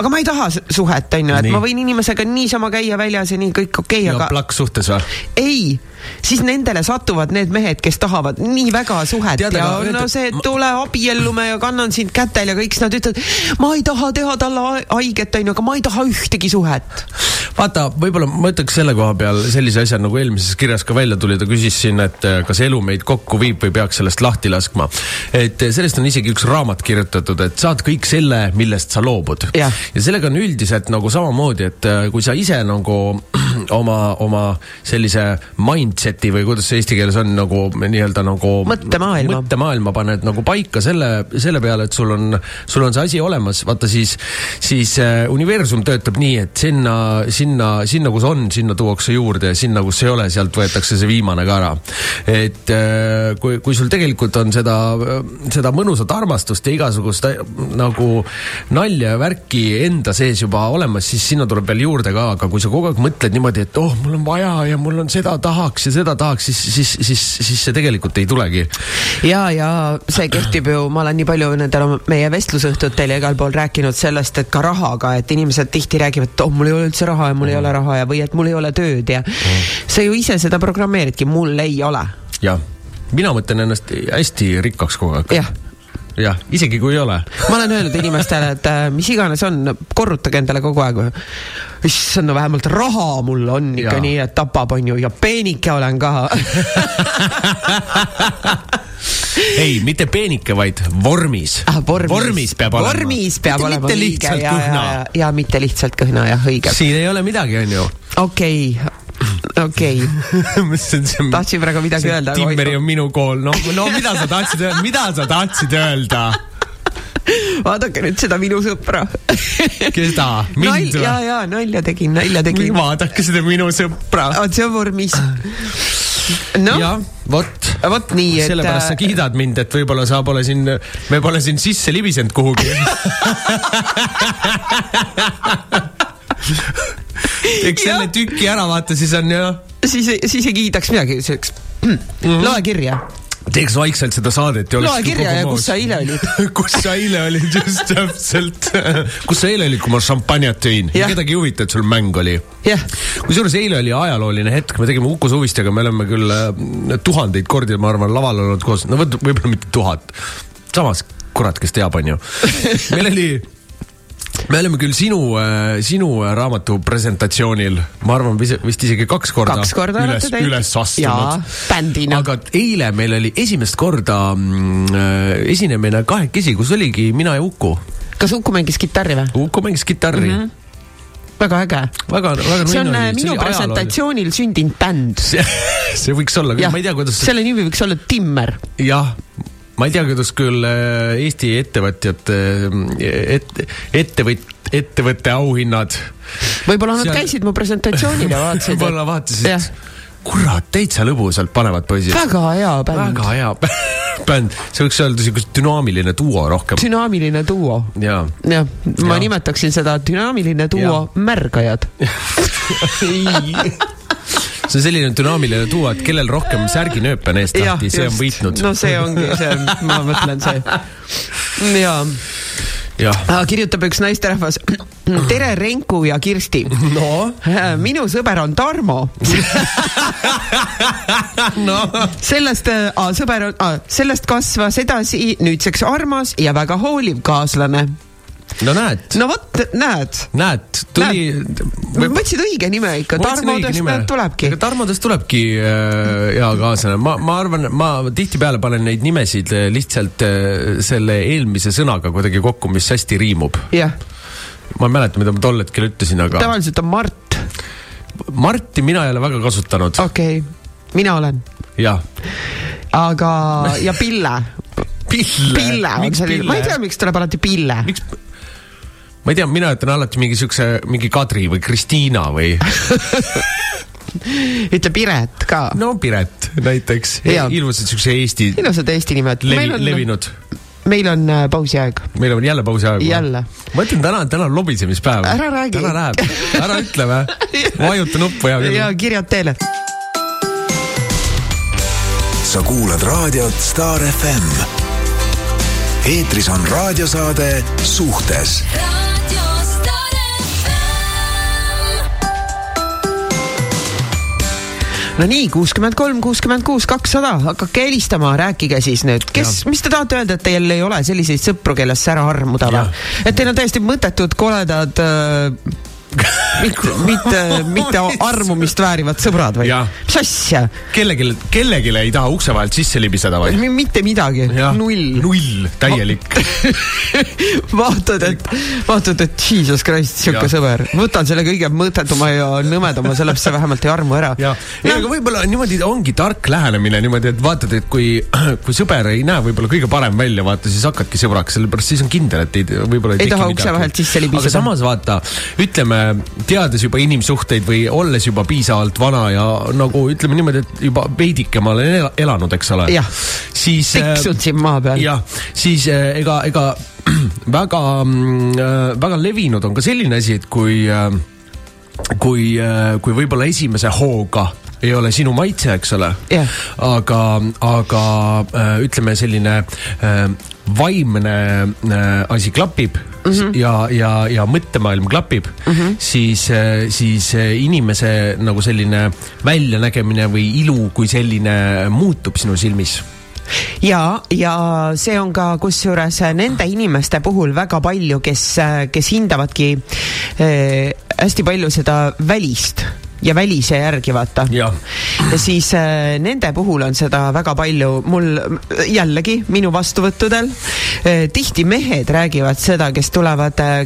aga ma ei taha suhet onju, et nii. ma võin inimesega niisama käia väljas ja nii kõik okei okay,, aga. plaks suhtes või? ei siis nendele satuvad need mehed, kes tahavad nii väga suhet Tead, ja aga, no see, et tule abiellume ja kannan sind kätel ja kõik, siis nad ütlevad, ma ei taha teha talle haiget, onju, aga ma ei taha ühtegi suhet. vaata, võib-olla ma ütleks selle koha peal sellise asja, nagu eelmises kirjas ka välja tuli, ta küsis siin, et eh, kas elu meid kokku viib või peaks sellest lahti laskma. et eh, sellest on isegi üks raamat kirjutatud, et saad kõik selle, millest sa loobud. ja sellega on üldiselt nagu samamoodi, et eh, kui sa ise nagu oma, oma sellise mind mindset'i või kuidas see eesti keeles on nagu nii-öelda nagu mõttemaailma, mõttemaailma paned nagu paika selle, selle peale, et sul on, sul on see asi olemas, vaata siis, siis äh, universum töötab nii, et sinna, sinna, sinna, kus on, sinna tuuakse juurde ja sinna, kus ei ole, sealt võetakse see viimane ka ära. et äh, kui, kui sul tegelikult on seda, seda mõnusat armastust ja igasugust äh, nagu nalja ja värki enda sees juba olemas, siis sinna tuleb veel juurde ka, aga kui sa kogu aeg mõtled niimoodi, et oh, mul on vaja ja mul on seda tahaks tahaks ja seda tahaks, siis, siis, siis, siis see tegelikult ei tulegi. ja, ja see kehtib ju, ma olen nii palju nendel meie vestlusõhtutel ja igal pool rääkinud sellest, et ka rahaga, et inimesed tihti räägivad, et oh, mul ei ole üldse raha ja mul mm. ei ole raha ja, või et mul ei ole tööd ja mm. sa ju ise seda programmeeridki, mul ei ole. jah, mina mõtlen ennast hästi rikkaks kogu aeg. jah jah, isegi kui ei ole. ma olen öelnud inimestele, et äh, mis iganes on, korrutage endale kogu aeg. issand, no vähemalt raha mul on ikka ja. nii, et tapab, onju, ja peenike olen ka ei, mitte peenike, vaid vormis ah,. vormis. vormis peab olema. vormis peab mitte, olema. mitte lihtsalt ja, ja, ja, ja mitte lihtsalt kõhna, jah, õige. siin ei ole midagi, onju. okei okay okei okay., tahtsin praegu midagi öelda. Timmeri on minu kool, no, no mida sa tahtsid öelda, mida sa tahtsid öelda? vaadake nüüd seda minu sõpra. keda? mind ja, või? ja nalja tegin, nalja tegin. vaadake seda minu sõpra. on see vormis. noh, jah, vot. vot nii, et. äh, sellepärast sa kiidad mind, et võib-olla sa pole siin, me pole siin sisse libisenud kuhugi. teeks selle tüki ära, vaata, siis on ju, siis, siis ei kiidaks midagi, see oleks loe kirja, teeks vaikselt seda saadet loe kirja ja kus sa eile olid. kus sa eile olid, just täpselt. kus sa eile olid, kui ma šampanjat jõin? Kedagi ei huvita, et sul mäng oli. kusjuures eile oli ajalooline hetk, me tegime Uku Suvistega, me oleme küll äh, tuhandeid kordi, ma arvan, laval olnud koos, no vot, võib-olla mitte tuhat. samas, kurat, kes teab, onju. meil oli, me oleme küll sinu, sinu raamatu presentatsioonil, ma arvan, vist isegi kaks korda, Kaks korda üles üles astunud. bändina. aga eile meil oli esimest korda mm, äh, esinemine kahekesi, kus oligi mina ja Uku. kas Uku mängis kitarri või? Uku mängis kitarri mm. -hmm väga äge. väga, väga see on äh, oli. minu oli ajalooline. presentatsioonil sündinud bänd. see, see võiks olla, ma ei tea, kuidas see selle nimi võiks olla Timmer. jah, ma ei tea, kuidas küll äh, Eesti ettevõtjate et,, ettevõt-, ettevõtte auhinnad. võib-olla nad Seal- käisid mu presentatsioonil ja vaatasid. võib-olla vaatasid kurat, täitsa lõbusalt panevad poisid. väga hea bänd. väga hea bänd, see võiks öelda siukene dünaamiline duo rohkem. dünaamiline duo. jaa. jah, ma Jah. nimetaksin seda dünaamiline duo Jah. märgajad. see on selline dünaamiline duo, et kellel rohkem särginööpe on eest lahti, see on võitnud. no see ongi see, ma mõtlen see. ja jah. kirjutab üks naisterahvas. tere, Renku ja Kirsti. no, minu sõber on Tarmo. no sellest äh,, sõber on äh,, sellest kasvas edasi nüüdseks armas ja väga hooliv kaaslane. No näed, no vot, näed, näed, tuli. võtsid õige nime ikka, Tarmodest näed tulebki. Tarmodest tulebki äh, hea kaaslane, ma, ma arvan, ma tihtipeale panen neid nimesid äh, lihtsalt äh, selle eelmise sõnaga kuidagi kokku, mis hästi riimub. jah, ma ei mäleta, mida ma tol hetkel ütlesin, aga tavaliselt on Mart, Marti mina ei ole väga kasutanud, okei okay., mina olen, jah. aga, ja Pille, Pille. Pille on selline, ma ei tea, miks tuleb alati Pille. miks, ma ei tea, mina ütlen alati mingi siukse, mingi Kadri või Kristiina või ütle Piret ka no.. Piret näiteks, ilusad siukse Eesti ilusad eesti nimed. levi, meil on, levinud. meil on äh, pausiaeg. meil on jälle pausiaeg. Jälle. ma ütlen täna, täna on lobisemispäev. Ära räägi. täna läheb, ära ütle või, vajuta nuppu küll ja. kirjad teele. sa kuulad raadiot Star FM. eetris on raadiosaade Suhtes no nii, kuuskümmend kolm, kuuskümmend kuus, kakssada, hakake helistama, rääkige siis nüüd, kes, mis te tahate öelda, et teil ei ole selliseid sõpru, kellest sära armuda või et teil on täiesti mõttetud, koledad äh,, mitte, mitte, mitte armumist väärivad sõbrad Jah.? mis asja? kellelegi, kellelegi ei taha ukse vahelt sisse libiseda või? mitte midagi, null. null, täielik. vaatad, et, vaatad, et jesus christ, sihuke sõber, võtan selle kõige mõttetuma ja nõmedama, sellepärast see vähemalt ei armu ära. ja, ei, aga võib-olla niimoodi ongi tark lähenemine niimoodi, et vaatad, et kui, kui sõber ei näe võib-olla kõige parem välja, vaata siis hakkadki sõbraks, sellepärast siis on kindel, et ei, võib-olla ei, Ei taha ukse vahelt sisse libiseda. aga samas vaata, ütleme, teades juba inimsuhteid või olles juba piisavalt vana ja nagu ütleme niimoodi, et juba veidike ma olen ela- elanud, eks ole siis. tiksud siin maa peal. jah, siis äh, ega, ega väga, väga levinud on ka selline asi, et kui, kui, kui võib-olla esimese hooga ei ole sinu maitse, eks ole Jah. aga, aga äh, ütleme, selline äh, vaimne äh, asi klapib mm -hmm. ja, ja, ja mõttemaailm klapib mm, -hmm. siis, siis äh, inimese nagu selline väljanägemine või ilu kui selline muutub sinu silmis ja, ja see on ka kusjuures nende inimeste puhul väga palju, kes, kes hindavadki eh, hästi palju seda välist ja välise järgi vaata. ja siis äh, nende puhul on seda väga palju, mul jällegi minu vastuvõttudel äh, tihti mehed räägivad seda, kes tulevad äh,,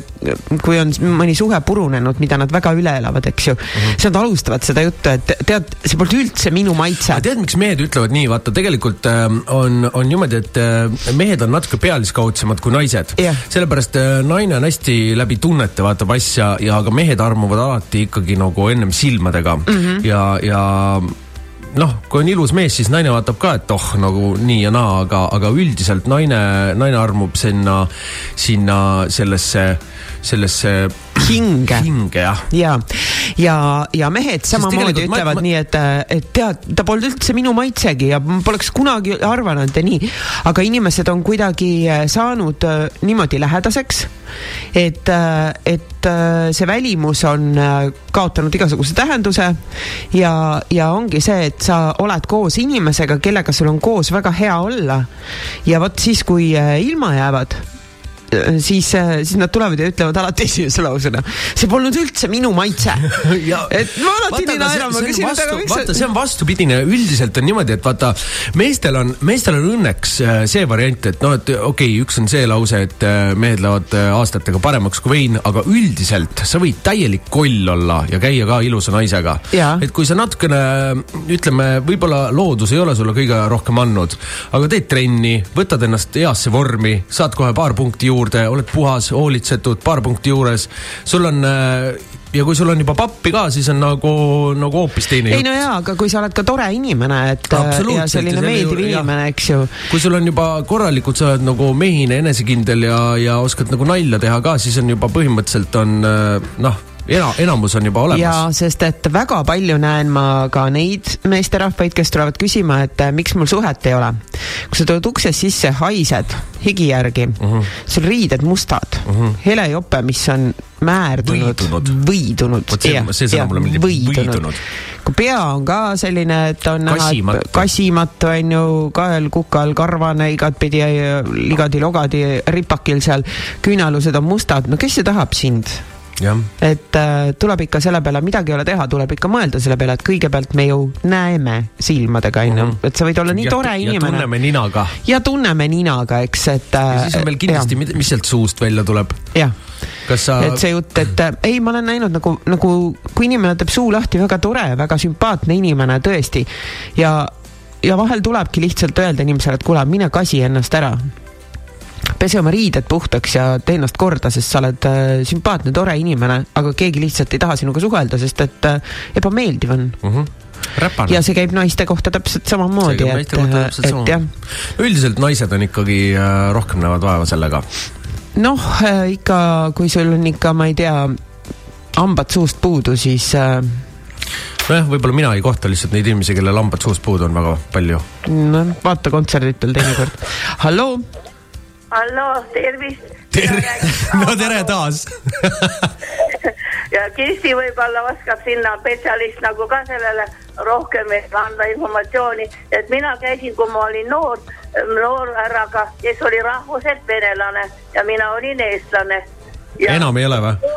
kui on mõni suhe purunenud, mida nad väga üle elavad, eks ju mm. -hmm. siis nad alustavad seda juttu, et tead, see polnud üldse minu maitse tead, miks mehed ütlevad nii, vaata tegelikult äh, on, on niimoodi, et äh, mehed on natuke pealiskaudsemad kui naised Jah. sellepärast äh, naine on hästi läbi tunnete vaatab asja ja ka mehed armuvad alati ikkagi nagu ennem silmadega mm -hmm. ja, ja noh, kui on ilus mees, siis naine vaatab ka, et oh, nagu nii ja naa, aga, aga üldiselt naine, naine armub sinna, sinna sellesse, sellesse hinge hinge jah. ja, ja, ja mehed samamoodi tegelikult ma- ütlevad ma- nii, et, et tead, ta polnud üldse minu maitsegi ja poleks kunagi arvanud ja nii. aga inimesed on kuidagi äh, saanud äh, niimoodi lähedaseks, et, et äh, see välimus on äh, kaotanud igasuguse tähenduse ja, ja ongi see, et sa oled koos inimesega, kellega sul on koos väga hea olla. ja vot siis, kui äh, ilma jäävad siis, siis nad tulevad ja ütlevad alati esimese lausena, see polnud üldse minu maitse. et ma alati nii naeran, ma küsin, et aga miks vaata, see on vastupidine, üldiselt on niimoodi, et vaata, meestel on, meestel on õnneks äh, see variant, et noh, et okei okay,, üks on see lause, et äh, mehed lähevad äh, aastatega paremaks kui vein, aga üldiselt sa võid täielik koll olla ja käia ka ilusa naisega. Et kui sa natukene, ütleme, võib-olla loodus ei ole sulle kõige rohkem andnud, aga teed trenni, võtad ennast heasse vormi, saad kohe paar punkti juurde, oled puhas, hoolitsetud, paar punkti juures, sul on äh, ja kui sul on juba pappi ka, siis on nagu, nagu hoopis teine ei jutt. no jaa, aga kui sa oled ka tore inimene, et äh, ja selline meeldiv juurde- inimene, eks ju. kui sul on juba korralikult, sa oled nagu mehine, enesekindel ja, ja oskad nagu nalja teha ka, siis on juba põhimõtteliselt on äh, noh, ena-, enamus on juba olemas. sest, et väga palju näen ma ka neid meesterahvaid, kes tulevad küsima, et äh, miks mul suhet ei ole. kui sa tuled uksest sisse, haised higi järgi uh, Mhm. -huh. sul riided mustad uh, -huh. hele jope, mis on määrdunud, Võidunud. Vot see- see sõna mulle meeldib, võidunud. kui pea on ka selline, et on näha, et kasimatu on ju, kael, kukal, karvane igatpidi, ligadi-logadi ripakil seal, küünalused on mustad, no kes see tahab sind? Et äh, tuleb ikka selle peale, midagi ei ole teha, tuleb ikka mõelda selle peale, et kõigepealt me ju näeme silmadega, onju, et sa võid olla nii ja, tore ja inimene. tunneme ninaga. ja tunneme ninaga, eks, et. ja siis on veel kindlasti, mis sealt suust välja tuleb. jah, sa, et see jutt, et äh, ei, ma olen näinud nagu, nagu kui inimene teeb suu lahti, väga tore, väga sümpaatne inimene tõesti. Ja, ja vahel tulebki lihtsalt öelda inimesele, et kuule, mine kasi ennast ära pese oma riided puhtaks ja tee ennast korda, sest sa oled äh, sümpaatne, tore inimene, aga keegi lihtsalt ei taha sinuga suhelda, sest et äh, ebameeldiv on. räpane ja see käib naiste kohta täpselt samamoodi, et, et jah, üldiselt naised on ikkagi äh, rohkem näevad vaeva sellega. noh äh, ikka, kui sul on ikka, ma ei tea, hambad suust puudu, siis äh, nojah, võib-olla mina ei kohta lihtsalt neid inimesi, kellel hambad suust puudu on väga palju. noh, vaata kontserditel teinekord. halloo, halloo, tervist. tere, no tere taas. ja Kirsti võib-olla oskab sinna spetsialist nagu ka sellele rohkem anda informatsiooni, et mina käisin, kui ma olin noor, noor härraga, kes oli rahvuselt venelane ja mina olin eestlane. enam ei ole või?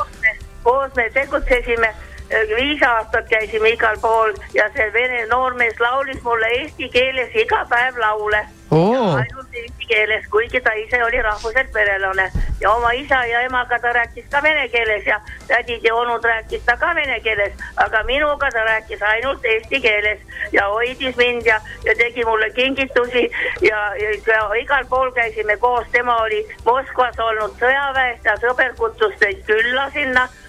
koos me tegutsesime, viis aastat käisime igal pool ja see vene noormees laulis mulle eesti keeles iga päev laule. Oo, ainult eesti keeles, kuigi ta ise oli rahvuselt venelane. Ja oma isa ja emaga ta rääkis ka vene keeles ja tädid ja onud rääkis ta ka vene keeles, aga minuga ta rääkis ainult eesti keeles ja hoidis mind ja, ja tegi mulle kingitusi ja, ja, ja igal pool käisime koos, tema oli Moskvas olnud sõjaväes ja sõber kutsus teid külla sinna. äh,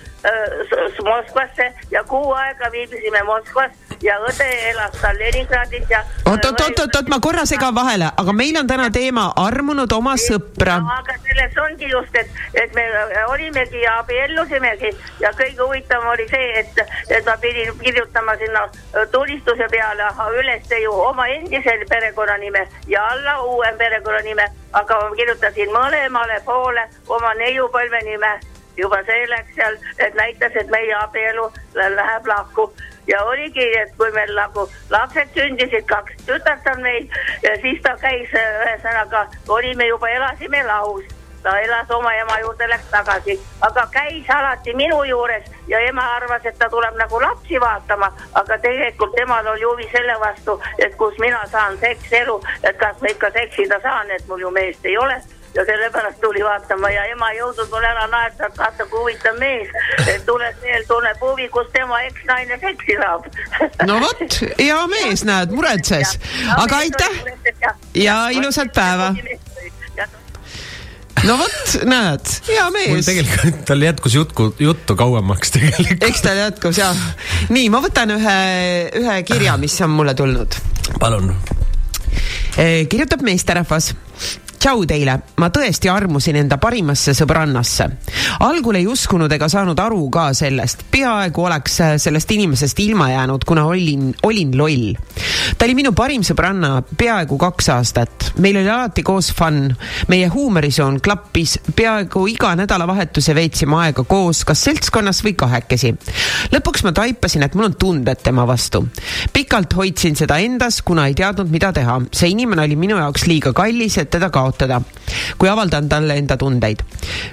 Moskvasse ja kuu aega viibisime Moskvas ja õde elas tal Leningradis ja oot, oot, oot, oot, oot, ma korra segan vahele, aga meil on täna teema armunud oma sõpra. aga selles ongi just, et, et me olimegi ja abiellusimegi ja kõige huvitavam oli see, et, et ma pidin kirjutama sinna äh, tulistuse peale üles ju oma endise perekonnanime ja alla uue perekonnanime, aga ma kirjutasin mõlemale poole oma neiupõlve nime juba see läks seal, et näitas, et meie abielu lä- läheb lahku. Ja oligi, et kui meil nagu lapsed sündisid, kaks tütart on meil ja siis ta käis, ühesõnaga olime juba, elasime lahus ta elas oma ema juurde, läks tagasi, aga käis alati minu juures ja ema arvas, et ta tuleb nagu lapsi vaatama, aga tegelikult temal oli huvi selle vastu, et kus mina saan sekselu, et kas ma ikka seksida saan, et mul ju meest ei ole ja sellepärast tuli vaatama ja ema ei jõudnud mul ära naerda, et vaata kui huvitav mees, et tuleb veel, tunneb huvi, kus tema eksnaine seksi saab. no vot, hea mees, näed, muretses. aga aitäh ja ilusat päeva. no vot, näed, hea mul mees. tegelikult, tal jätkus jutku, juttu kauemaks tegelikult. eks ta jätkus jah. nii, ma võtan ühe, ühe kirja, mis on mulle tulnud. palun. kirjutab meesterahvas tšau teile, ma tõesti armusin enda parimasse sõbrannasse. algul ei uskunud ega saanud aru ka sellest, peaaegu oleks äh, sellest inimesest ilma jäänud, kuna olin, olin loll. ta oli minu parim sõbranna peaaegu kaks aastat, meil oli alati koos fun, meie huumorisoon klappis, peaaegu iga nädalavahetuse veetsime aega koos, kas seltskonnas või kahekesi. lõpuks ma taipasin, et mul on tunded tema vastu. pikalt hoidsin seda endas, kuna ei teadnud, mida teha. see inimene oli minu jaoks liiga kallis, et teda kaotada, kui avaldan talle enda tundeid.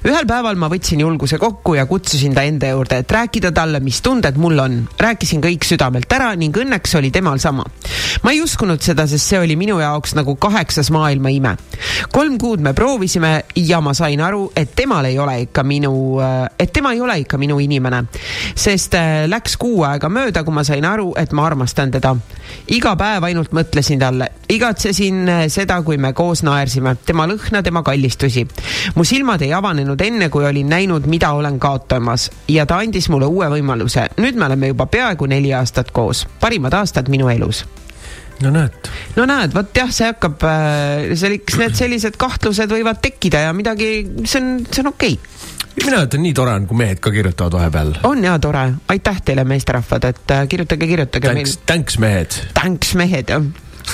ühel päeval ma võtsin julguse kokku ja kutsusin ta enda juurde, et rääkida talle, mis tunded mul on. rääkisin kõik südamelt ära ning õnneks oli temal sama. ma ei uskunud seda, sest see oli minu jaoks nagu kaheksas maailma ime. kolm kuud me proovisime ja ma sain aru, et temal ei ole ikka minu, et tema ei ole ikka minu inimene. sest äh, läks kuu aega mööda, kui ma sain aru, et ma armastan teda. iga päev ainult mõtlesin talle, igatsesin äh, seda, kui me koos naersime, tema lõhna, tema kallistusi. mu silmad ei avanenud enne, kui olin näinud, mida olen kaotamas ja ta andis mulle uue võimaluse. nüüd me oleme juba peaaegu neli aastat koos, parimad aastad minu elus no näed. no näed, vot jah, see hakkab, eks need sellised kahtlused võivad tekkida ja midagi, see on, see on okei okay.. mina ütlen, nii tore on, kui mehed ka kirjutavad vahepeal. on ja tore, aitäh teile, meesterahvad, et äh, kirjutage, kirjutage Thanks, thanks mehed. Thanks mehed jah,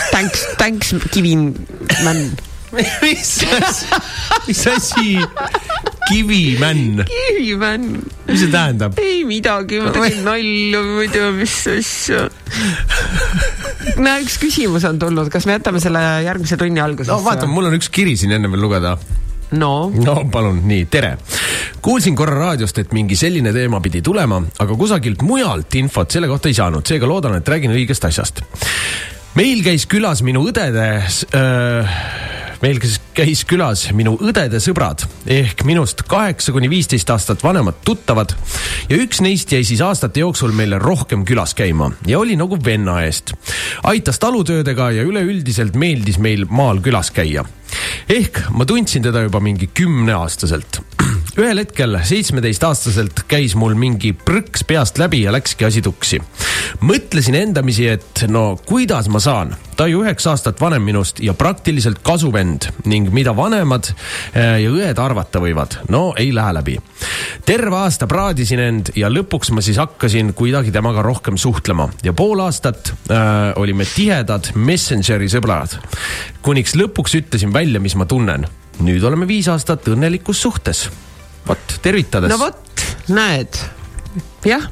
thanks, thanks Kivimann. mis asi, mis asi, kivimänn, Kivimann, mis see tähendab? ei midagi, ma tegin nalja, ma ei tea, mis asja. näe, üks küsimus on tulnud, kas me jätame selle järgmise tunni algusesse? no vaata, mul on üks kiri siin enne veel lugeda no no palun, nii, tere. kuulsin korra raadiost, et mingi selline teema pidi tulema, aga kusagilt mujalt infot selle kohta ei saanud, seega loodan, et räägin õigest asjast. meil käis külas minu õdede äh, meil käis, külas minu õdede sõbrad ehk minust kaheksa kuni viisteist aastat vanemad tuttavad ja üks neist jäi siis aastate jooksul meile rohkem külas käima ja oli nagu venna eest. aitas talutöödega ja üleüldiselt meeldis meil maal külas käia ehk ma tundsin teda juba mingi kümneaastaselt. ühel hetkel seitsmeteistaastaselt käis mul mingi prõks peast läbi ja läkski asi tuksi. mõtlesin endamisi, et no kuidas ma saan, ta ju üheksa aastat vanem minust ja praktiliselt kasuvend ning mida vanemad äh, ja õed arvata võivad, no ei lähe läbi. terve aasta praadisin end ja lõpuks ma siis hakkasin kuidagi temaga rohkem suhtlema ja pool aastat äh, olime tihedad Messengeri sõbrad. kuniks lõpuks ütlesin välja, mis ma tunnen. nüüd oleme viis aastat õnnelikus suhtes. vot, tervitades no vot, näed, jah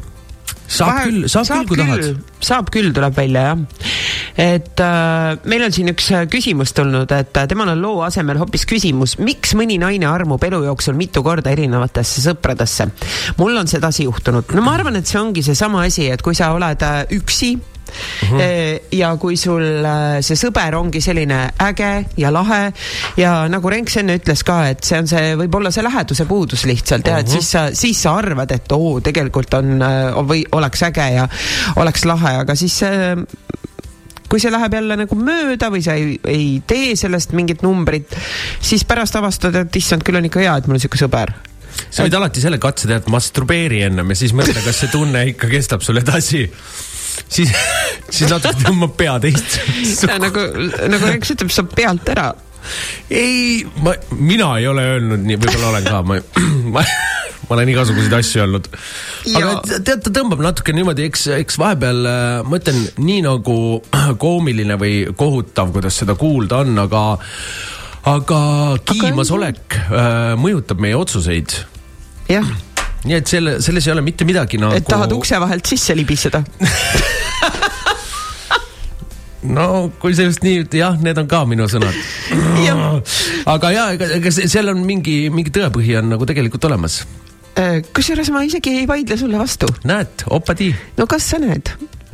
saab küll, saab, saab küll, kui tahad. saab küll, tuleb välja jah. et äh, meil on siin üks äh, küsimus tulnud, et äh, temal on loo asemel hoopis küsimus, miks mõni naine armub elu jooksul mitu korda erinevatesse sõpradesse. mul on sedasi juhtunud, no ma arvan, et see ongi seesama asi, et kui sa oled äh, üksi Mm -hmm. ja kui sul äh, see sõber ongi selline äge ja lahe ja nagu Renks enne ütles ka, et see on see, võib-olla see läheduse puudus lihtsalt ja et siis sa, siis sa arvad, et oo, tegelikult on äh, või oleks äge ja oleks lahe, aga siis see kui see läheb jälle nagu mööda või sa ei, ei tee sellest mingit numbrit, siis pärast avastad, et issand, küll on ikka hea, et mul on sihuke sõber. sa võid alati selle katse teha, et masturbeeri ennem ja siis mõtle, kas see tunne ikka kestab sul edasi. siis, siis natuke tõmbab pea teist. nagu, nagu Renks ütleb, saab pealt ära ei, ma, mina ei ole öelnud nii, võib-olla olen ka, ma, ma, ma olen igasuguseid asju öelnud. aga tead, ta tõmbab natuke niimoodi, eks, eks vahepeal äh, ma ütlen nii nagu koomiline või kohutav, kuidas seda kuulda on, aga, aga kiimas olek äh, mõjutab meie otsuseid. jah, nii et selle, selles ei ole mitte midagi nagu. et tahad ukse vahelt sisse libiseda. no kui just nii, jah, need on ka minu sõnad. aga ja, ega, ega seal on mingi, mingi tõepõhi on nagu tegelikult olemas. Äh, kusjuures ma isegi ei vaidle sulle vastu. näed, opadi. no kas sa näed?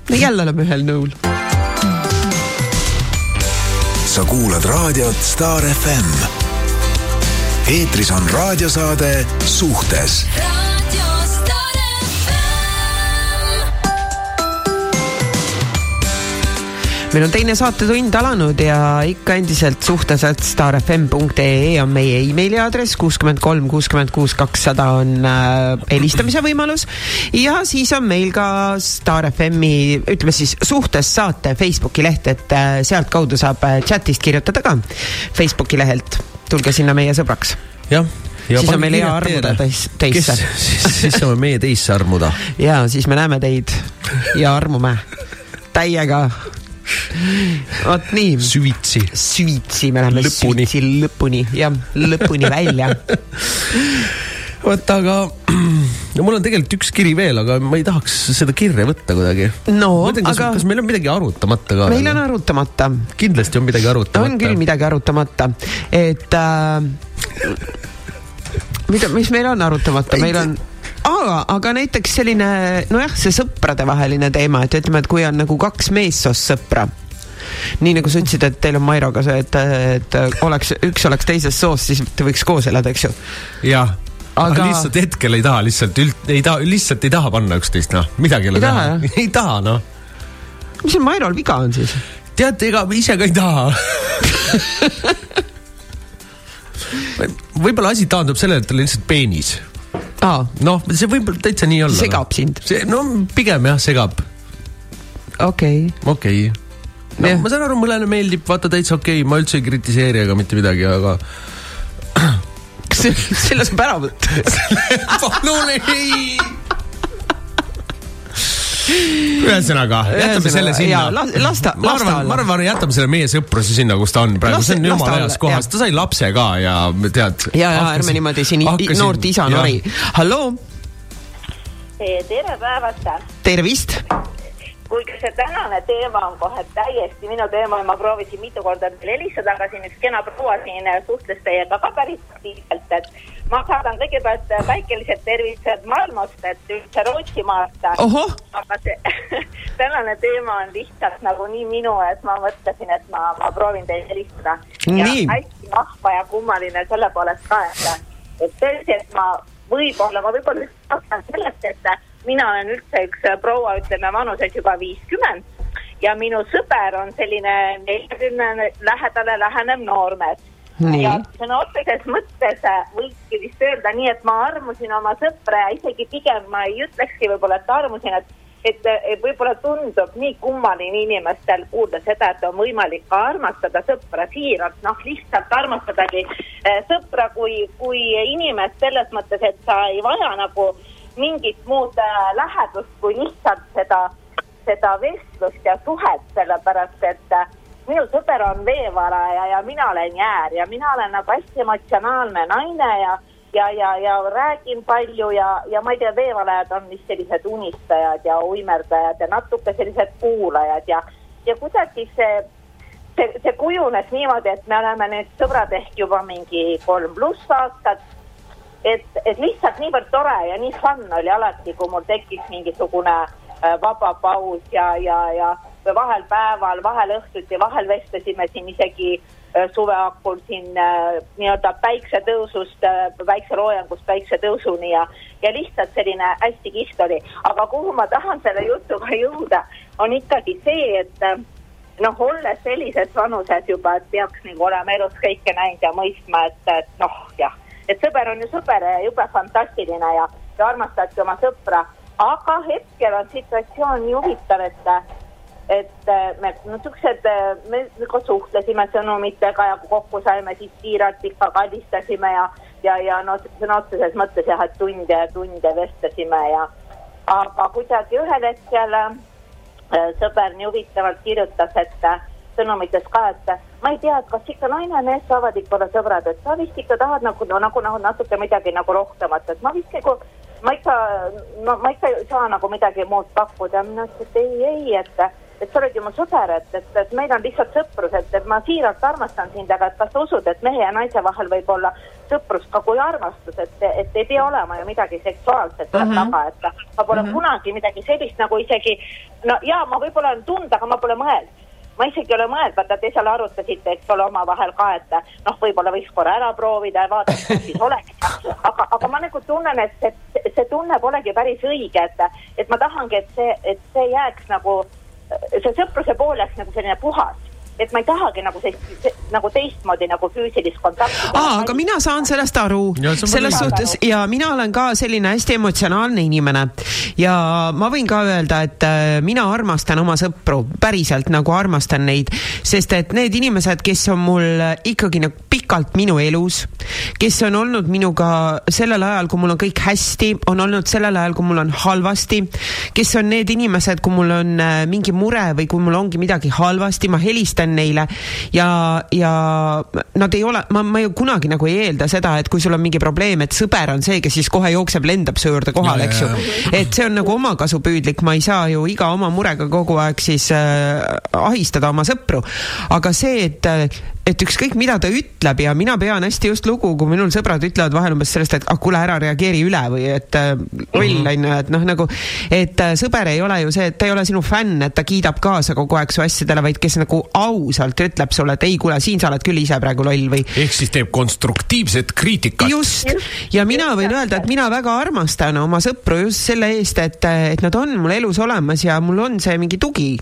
me jälle oleme ühel nõul. sa kuulad raadiot Star FM. eetris on raadiosaade Suhtes meil on teine saatetund alanud ja ikka endiselt suhtes, et starfm.ee on meie emaili aadress, kuuskümmend kolm, kuuskümmend kuus, kakssada on äh, helistamise võimalus ja siis on meil ka Star FM-i, ütleme siis suhtes saate Facebooki leht, et äh, sealtkaudu saab äh, chatist kirjutada ka Facebooki lehelt. tulge sinna meie sõbraks. jah. Siis on meil hea armuda teis- teisse. siis, siis saame meie teisse armuda. ja siis me näeme teid ja armume täiega. Vot nii süvitsi. süvitsi, me läheme Lõpuni. süvitsi lõpuni, jah, lõpuni välja. vot aga no mul on tegelikult üks kiri veel, aga ma ei tahaks seda kirja võtta kuidagi. no mõtlen, kas aga kas meil on midagi arutamata ka? meil on arutamata, kindlasti on midagi arutamata. on küll midagi arutamata, et äh, mida, mis meil on arutamata, meil on aga, aga näiteks selline nojah, see sõpradevaheline teema, et ütleme, et kui on nagu kaks meessoost sõpra nii nagu sa ütlesid, et teil on Mairoga see, et, et oleks, üks oleks teisest soost, siis te võiks koos elada, eks ju. jah, aga Aga- lihtsalt hetkel ei taha lihtsalt üld-, ei taha, lihtsalt ei taha panna üksteist, noh, midagi ei ole teha. ei taha, noh. mis seal Mairol viga on siis? teate, ega ise ka ei taha. võib-olla asi taandub sellele, et tal on lihtsalt peenis. aa, noh, see võib täitsa nii olla. Segab sind? see, no pigem jah, segab, okei okay.. okei okay.. no Jah. ma saan aru, mõnele meeldib, vaata täitsa okei okay., ma üldse ei kritiseeri ega mitte midagi, aga kas selle saab ära võtta? palun ei. ühesõnaga, jätame selle sinna las- ta- ma las ta olla. ma arvan, jätame selle meie sõpruse sinna, kus ta on praegu, see on jumala heas kohas, ta sai lapse ka ja tead. ja, ja ärme niimoodi siin i- noort isa nori. halloo, tere päevast. tervist. kuigi see tänane teema on kohe täiesti minu teema ja ma proovisin mitu korda teile helistada, aga siin üks kena proua siin suhtles teiega ka päris aktiivselt, et ma saadan kõigepealt väikelised tervitused maailmast, et üldse Rootsimaalt. aga see tänane teema on lihtsalt nagu nii minu, et ma mõtlesin, et ma, ma proovin teile helistada. Ja hästi vahva ja kummaline selle poolest ka, et, et tõesti, et ma võib-olla, ma võib-olla alustan sellest, et mina olen üldse üks proua, ütleme vanuses juba viiskümmend ja minu sõber on selline neljakümne lähedale lähenev noormees. Ja sõna otseses mõttes äh, võikski vist öelda nii, et ma armusin oma sõpra ja isegi pigem ma ei ütlekski võib-olla, et armusin, et et, et võib-olla tundub nii kummaline inimestel kuulda seda, et on võimalik ka armastada sõpra siiralt, noh lihtsalt armastadagi eh, sõpra kui, kui inimest selles mõttes, et sa ei vaja nagu mingit muud äh, lähedust kui lihtsalt seda, seda vestlust ja suhet, sellepärast et äh, minu sõber on veevaraja ja mina olen jäär ja mina olen nagu hästi emotsionaalne naine ja ja, ja, ja räägin palju ja, ja ma ei tea, veevalajad on vist sellised unistajad ja uimerdajad ja natuke sellised kuulajad ja, ja kuidagi see, see, see kujunes niimoodi, et me oleme nüüd sõbrad ehk juba mingi kolm pluss aastat. et, et lihtsalt niivõrd tore ja nii fun oli alati, kui mul tekkis mingisugune äh, vaba paus ja, ja, ja vahel päeval, vahel õhtuti, vahel vestlesime siin isegi äh, suveakul siin äh, nii-öelda päiksetõusust äh,, päikseloojangust päiksetõusuni ja, ja lihtsalt selline hästi kihvt oli. aga kuhu ma tahan selle jutuga jõuda, on ikkagi see, et äh, noh, olles sellises vanuses juba, et peaks nagu olema elus kõike näinud ja mõistma, et, et noh, jah, et sõber on ju sõber ja jube fantastiline ja, ja armastadki oma sõpra, aga hetkel on situatsioon nii huvitav, et et äh, me no, siuksed, me ka suhtlesime sõnumitega ja kui kokku saime, siis siiralt ikka kallistasime ja, ja, ja no sõna otseses mõttes jah, et tunde ja tunde vestlesime ja aga kuidagi ühel hetkel äh, sõber nii huvitavalt kirjutas, et äh, sõnumites ka, et äh, ma ei tea, et kas ikka naine ja mees saavad ikka olla sõbrad, et sa vist ikka tahad nagu no, nagu, nagu natuke midagi nagu rohkemat, et ma vist nagu ma ikka, no ma ikka ei saa nagu midagi muud pakkuda, mina ütlesin, et ei, ei, et et sa oled ju mu sõber, et, et, et meil on lihtsalt sõprus, et, et ma siiralt armastan sind, aga et kas sa usud, et mehe ja naise vahel võib olla sõprus ka kui armastus, et, et ei pea olema ju midagi seksuaalset seal Mhm. taga, et ma pole mm -hmm. kunagi midagi sellist nagu isegi no ja ma võib-olla olen tundnud, aga ma pole mõelnud ma isegi ei ole mõelnud, vaata te seal arutasite, eks ole, omavahel ka, et noh, võib-olla võiks korra ära proovida ja vaadata, mis siis oleks. aga, aga ma nagu tunnen, et see, see tunne polegi päris õige, et, et ma tahangi, et see, et see jääks nagu, see sõpruse pool jääks nagu selline puhas. Et ma ei tahagi nagu sellist, nagu teistmoodi nagu füüsilist kontakti. aa, aga mina saan sellest aru. Selles suhtes ja mina olen ka selline hästi emotsionaalne inimene. Ja ma võin ka öelda, et äh, mina armastan oma sõpru, päriselt nagu armastan neid, sest et need inimesed, kes on mul äh, ikkagi nagu pikalt minu elus, kes on olnud minuga sellel ajal, kui mul on kõik hästi, on olnud sellel ajal, kui mul on halvasti, kes on need inimesed, kui mul on äh, mingi mure või kui mul ongi midagi halvasti, ma helistan neile ja, ja nad ei ole, ma, ma ju kunagi nagu ei eelda seda, et kui sul on mingi probleem, et sõber on see, kes siis kohe jookseb, lendab su juurde kohale, eks ju. et see on nagu omakasupüüdlik, ma ei saa ju iga oma murega kogu aeg siis äh, ahistada oma sõpru. aga see, et, et ükskõik, mida ta ütleb ja mina pean hästi just lugu, kui minul sõbrad ütlevad vahel umbes sellest, et ah kuule, ära reageeri üle või et äh, loll on ju, et noh, nagu, et äh, sõber ei ole ju see, et ta ei ole sinu fänn, et ta kiidab kaasa kogu aeg su asjadele, vaid kes nagu ausalt ütleb sulle, et ei, kuule, siin sa oled küll ise praegu loll või ehk siis teeb konstruktiivset kriitikat. just, ja mina võin öelda, et mina väga armastan oma sõpru just selle eest, et, et nad on mul elus olemas ja mul on see mingi tugi.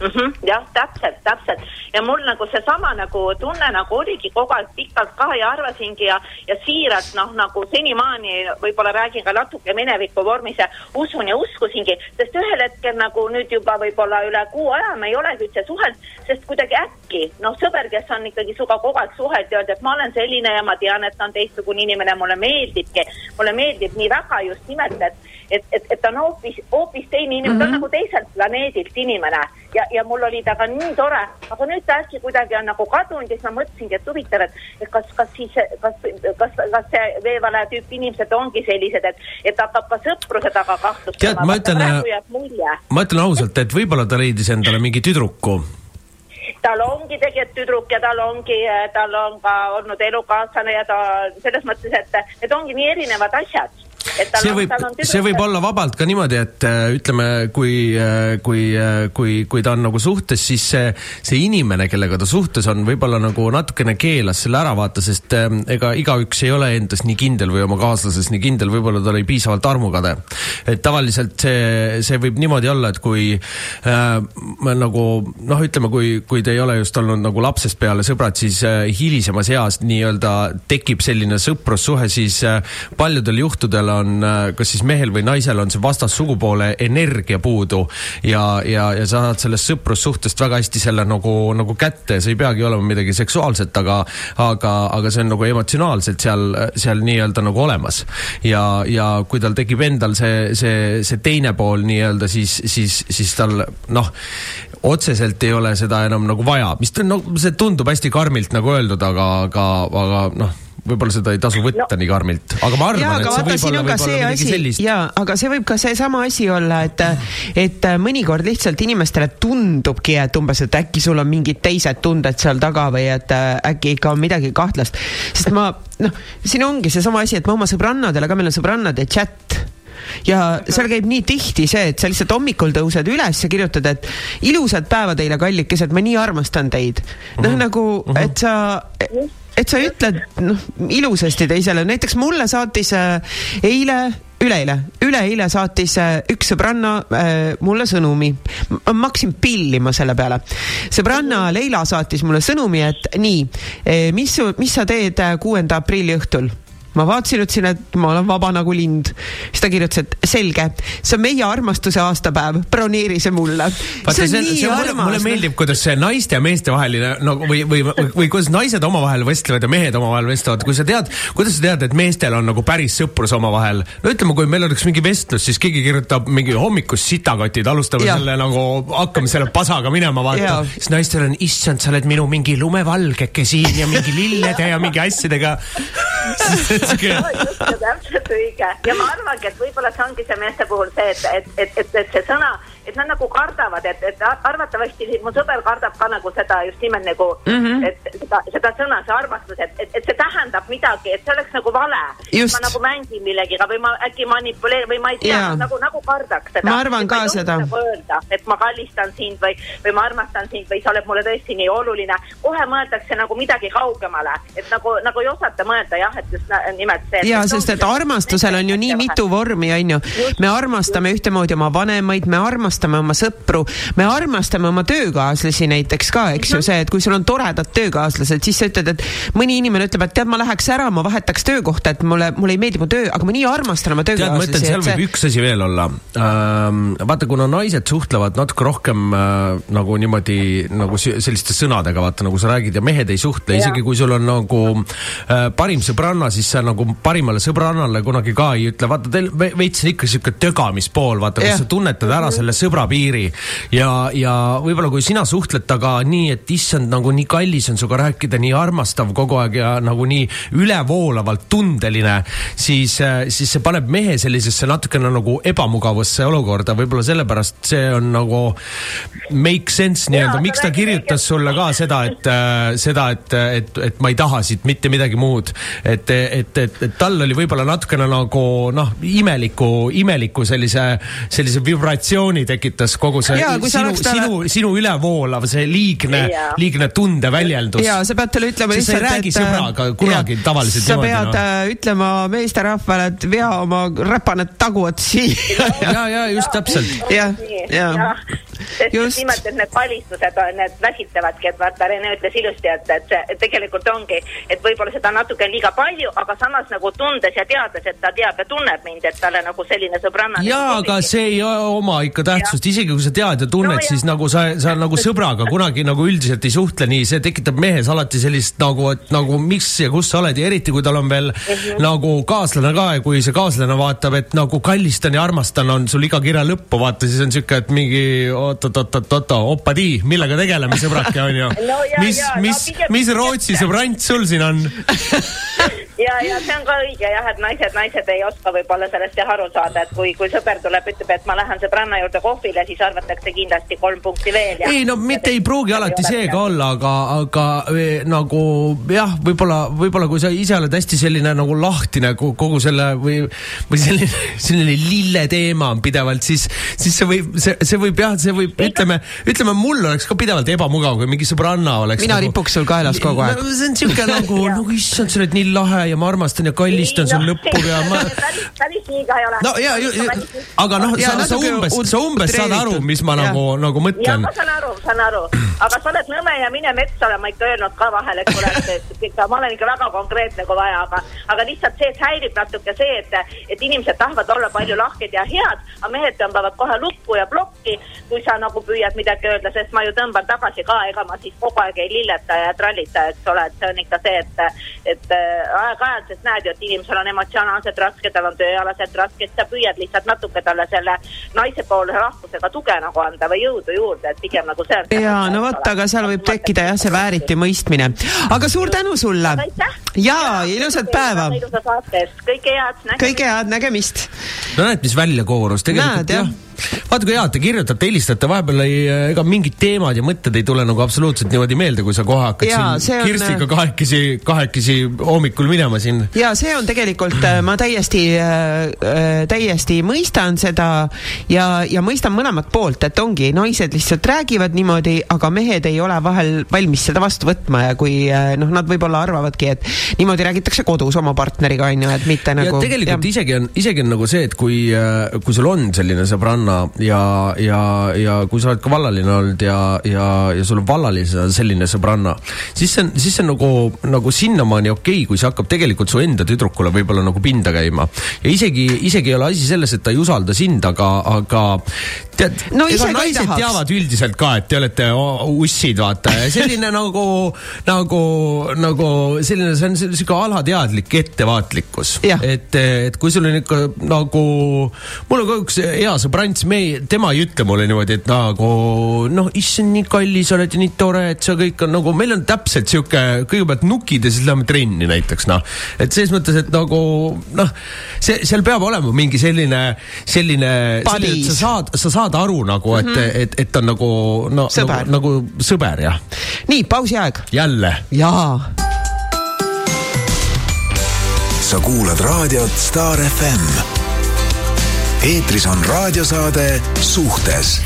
mm. -hmm, jah, täpselt, täpselt ja mul nagu seesama nagu tunne nagu oligi kogu aeg pikalt ka ja arvasingi ja, ja siiralt noh, nagu senimaani võib-olla räägin ka natuke mineviku vormis ja usun ja uskusingi, sest ühel hetkel nagu nüüd juba võib-olla üle kuu aja me ei olegi üldse suhelnud, sest kuidagi äkki noh, sõber, kes on ikkagi sinuga kogu aeg suhelnud ja öelda, et ma olen selline ja ma tean, et ta on teistsugune inimene, mulle meeldibki, mulle meeldib nii väga just nimelt, et et, et, et ta on hoopis, hoopis teine inimene mm, -hmm. ta on nagu teiselt planeedilt inimene ja, ja mul oli temaga nii tore, aga nüüd ta äkki kuidagi on nagu kadunud ja siis ma mõtlesingi, et huvitav, et, et kas, kas siis, kas, kas, kas see veevale tüüpi inimesed ongi sellised, et, et hakkab ka sõpruse taga kahtlustama. Tead, ma ütlen, mulje, ma ütlen ausalt, et võib-olla ta leidis endale mingi tüdruku. tal ongi tegelikult tüdruk ja tal ongi, tal on ka olnud elukaaslane ja ta selles mõttes, et need ongi nii erinevad asjad. See võib, see võib olla vabalt ka niimoodi, et äh, ütleme, kui, kui, kui, kui ta on nagu suhtes, siis see, see inimene, kellega ta suhtes on, võib-olla nagu natukene keelas selle ära vaata, sest äh, ega igaüks ei ole endas nii kindel või oma kaaslases nii kindel, võib-olla ta oli piisavalt armukade. et tavaliselt see, see võib niimoodi olla, et kui äh, nagu noh, ütleme, kui, kui te ei ole just olnud nagu lapsest peale sõbrad, siis äh, hilisemas eas nii-öelda tekib selline sõprussuhe, siis äh, paljudel juhtudel on äh, kas siis mehel või naisel on see vastassugupoole energia puudu ja, ja, ja sa saad sellest sõprussuhtest väga hästi selle nagu, nagu kätte, see ei peagi olema midagi seksuaalset, aga, aga, aga see on nagu emotsionaalselt seal, seal nii-öelda nagu olemas. ja, ja kui tal tekib endal see, see, see teine pool nii-öelda, siis, siis, siis tal noh, otseselt ei ole seda enam nagu vaja, mis no see tundub hästi karmilt nagu öeldud, aga, aga, aga noh, võib-olla seda ei tasu võtta no. nii karmilt, aga ma arvan, aga et see võib olla võib-olla see midagi sellist. ja, aga see võib ka seesama asi olla, et, et mõnikord lihtsalt inimestele tundubki, et umbes, et äkki sul on mingid teised tunded seal taga või et äh, äkki ikka on midagi kahtlast. sest ma, noh, siin ongi seesama asi, et ma oma sõbrannadele ka, meil on sõbrannade chat ja seal käib nii tihti see, et sa lihtsalt hommikul tõused üles ja kirjutad, et ilusat päeva teile, kallikesed, ma nii armastan teid. noh, nagu, et sa, et sa ütled noh, ilusasti teisele, näiteks mulle saatis äh, eile üleeile, üleeile saatis äh, üks sõbranna äh, mulle sõnumi. ma hakkasin pillima selle peale. sõbranna Leila saatis mulle sõnumi, et nii, mis, mis sa teed äh, kuuenda aprilli õhtul ma vaatasin, ütlesin, et ma olen vaba nagu lind. siis ta kirjutas, et selge, see on meie armastuse aastapäev, broneeri see mulle. see on, see on mulle, mulle meeldib, kuidas see naiste ja meeste vaheline nagu või, või, või, või kuidas naised omavahel vestlevad ja mehed omavahel vestlevad, kui sa tead, kuidas sa tead, et meestel on nagu päris sõprus omavahel. no ütleme, kui meil oleks mingi vestlus, siis keegi kirjutab mingi hommikust sitakotid, alustame Ja. selle nagu, hakkame selle pasaga minema, vaata siis naistel on, issand, sa oled minu mingi lumevalgeke siin ja mingi lillede ja mingi asjadega. täpselt õige. Ja ma arvangi, et võib-olla see ongi see meeste puhul see, et, et, et, et see sõna, et nad nagu kardavad, et, et arvatavasti mu sõber kardab ka nagu seda just nimelt nagu mm, -hmm. et seda, seda sõna, see armastus, et, et, et see tähendab midagi, et see oleks nagu vale. Just. ma nagu mängin millegiga või ma äkki manipuleerin või ma ei tea nagu, nagu kardaks seda. Ma arvan ka seda. nagu öelda, et ma kallistan sind või, või ma armastan sind või sa oled mulle tõesti nii oluline. kohe mõeldakse nagu midagi kaugemale, et nagu, nagu ei osata mõelda jah, et just nimelt see. ja sest, et armastusel on ju nii mitu vormi, onju. me armastame ühtemoodi oma vanemaid, me armastame oma sõpru, me armastame oma töökaaslasi näiteks ka, eks ju, see, et kui sul on toredad töökaaslased, siis sa ütled, et mõni inimene ütleb, et tead, ma läheks ära, ma vahetaks töökohta, et mulle, mulle ei meeldi mu töö, aga ma nii armastan oma tead, ma ütlen, töökaaslasi, seal võib see üks asi veel olla. vaata, kuna naised suhtlevad natuke rohkem äh, nagu niimoodi nagu selliste sõnadega, vaata nagu sa räägid ja mehed ei suhtle, isegi kui sul on nagu äh, parim sõbranna, siis sa nagu parimale sõbrannale kunagi ka ei ütle, vaata teil ve- veits on ikka sihuke tögamispool, vaata, kus sa tunnetad ära selle sõbra piiri ja, ja võib-olla kui sina suhtled temaga nii, et issand, nagu nii kallis on sinuga rääkida, nii armastav kogu aeg ja nagu nii ülevoolavalt tundeline, siis, siis see paneb mehe sellisesse natukene nagu ebamugavasse olukorda, võib-olla sellepärast see on nagu make sense nii-öelda, miks ta kirjutas sulle ka seda, et äh, seda, et, et, et ma ei taha siit mitte midagi muud. et, et, et, et tal oli võib-olla natukene nagu noh, imeliku, imeliku sellise, sellise vibratsiooni tekitas kogu see sa sinu oleks, talle- sinu, sinu ülevoolav, see liigne liigne tundeväljendus. ja sa pead talle ütlema Sest sa ei räägi sõbraga kunagi tavaliselt sa niimoodi, pead noh. äh, ütlema meesterahvale, et vea oma räpaned taguvad siia. ja, ja just täpselt. jah, ja sest Just. nimelt, et need palistused on, need väsitavadki, et vaata, Rene ütles ilusti, et, et see et tegelikult ongi, et võib-olla seda natuke liiga palju, aga samas nagu tundes ja teades, et ta teab ja tunneb mind, et talle nagu selline sõbranna. jaa, aga see ei oma ikka tähtsust, isegi kui sa tead ja tunned No no,, jah. siis nagu sa, sa nagu sõbraga kunagi nagu üldiselt ei suhtle nii, see tekitab mehes alati sellist nagu, et nagu miks ja kus sa oled ja eriti kui tal on veel mm -hmm. nagu kaaslane ka ja kui see kaaslane vaatab, et nagu kallistan ja armastan on sul iga kirja lõppu, vaata siis on siuke, et mingi oot-oot-oot-oot, opadi, millega tegeleme, sõbrake onju No mis no mis pigem-, mis Rootsi sõbrant sul siin on? ja, ja see on ka õige jah, et naised, naised ei oska võib-olla sellest jah aru saada, et kui, kui sõber tuleb, ütleb, et ma lähen sõbranna juurde kohvile, siis arvatakse kindlasti kolm punkti veel ja. ei no mitte ei pruugi alati see ka olla, aga, aga eh, nagu jah, võib-olla, võib-olla kui sa ise oled hästi selline nagu lahtine ko- kogu selle või, või selline, selline lille teema on pidevalt, siis, siis see võib, see, see võib jah, see võib, ütleme, ütleme mul oleks ka pidevalt ebamugav, kui mingi sõbranna oleks. Mina ripuks sul kaelas kogu aeg. see on siuke nagu, nagu issand, sa oled nii lahe ja ma armastan ja kallistan sul lõppu ja ma päris, päris nii ka ei ole. no ja, aga noh, Ja sa, sa umbes, sa umbes saad aru, mis ma Jah. nagu, nagu ja mõtlen ma saan aru, saan aru, aga sa oled nõme ja mine metsa, olen ma ikka öelnud ka vahel, eks ole, et, ikka ma olen ikka väga konkreetne, kui vaja, aga, aga lihtsalt see, et häirib natuke see, et, et inimesed tahavad olla palju lahked ja head, aga mehed tõmbavad kohe lukku ja plokki, kui sa nagu püüad midagi öelda, sest ma ju tõmban tagasi ka, ega ma siis kogu aeg ei lilleta ja trallita, eks ole, et see on ikka see, et, et äh, aeg-ajalt, sest näed ju, et inimesel on emotsionaalselt raske, tal on tööalaselt raske, et sa püüad lihtsalt natuke talle selle naise poole rahvusega tuge nagu anda või jõudu juurde, et pigem nagu see on. ja no vot, aga seal võib tekkida jah, see vääriti mõistmine. aga suur tänu sulle ja ilusat päeva, ilusa saate eest, kõike head. kõike head, nägemist. no näed, mis välja koorus, tegelikult Näed, jah. jah. Vaata kui hea, te kirjutate, helistate, vahepeal ei, ega mingid teemad ja mõtted ei tule nagu absoluutselt niimoodi meelde, kui sa kohe hakkad Jaa, siin see on- Kirstiga kahekesi, kahekesi hommikul minema siin. ja see on tegelikult, ma täiesti äh,, täiesti mõistan seda ja, ja mõistan mõlemat poolt, et ongi, naised lihtsalt räägivad niimoodi, aga mehed ei ole vahel valmis seda vastu võtma ja kui äh, noh, nad võib-olla arvavadki, et niimoodi räägitakse kodus oma partneriga onju, et mitte ja nagu. tegelikult ja. isegi on, isegi on nagu see, et kui, kui sul on selline sõbranna ja, ja, ja kui sa oled ka vallaline olnud ja, ja, ja sul on vallaline selline sõbranna, siis see on, siis see on nagu, nagu sinnamaani okei okay,, kui see hakkab tegelikult su enda tüdrukule võib-olla nagu pinda käima. ja isegi, isegi ei ole asi selles, et ta ei usalda sind, aga, aga tead No ega naised tahaks. teavad üldiselt ka, et te olete ussid, vaata, ja selline nagu, nagu, nagu selline, see on sihuke alateadlik ettevaatlikkus et, et kui sul on ikka nagu, mul on ka üks hea sõbrants, me, tema ei ütle mulle niimoodi, et nagu noh, issand, nii kallis oled ja nii tore, et sa kõik on nagu, meil on täpselt sihuke, kõigepealt nukid ja siis läheme trenni näiteks noh. et selles mõttes, et nagu noh, see, seal peab olema mingi selline, selline, sa saad, sa saad aru nagu, et mm, -hmm. et, et ta on nagu no Sõber. nagu, nagu sõber jah, nii, pausi aeg. jälle jaa, sa kuulad raadiot Star FM. Eetris on raadiosaade Suhtes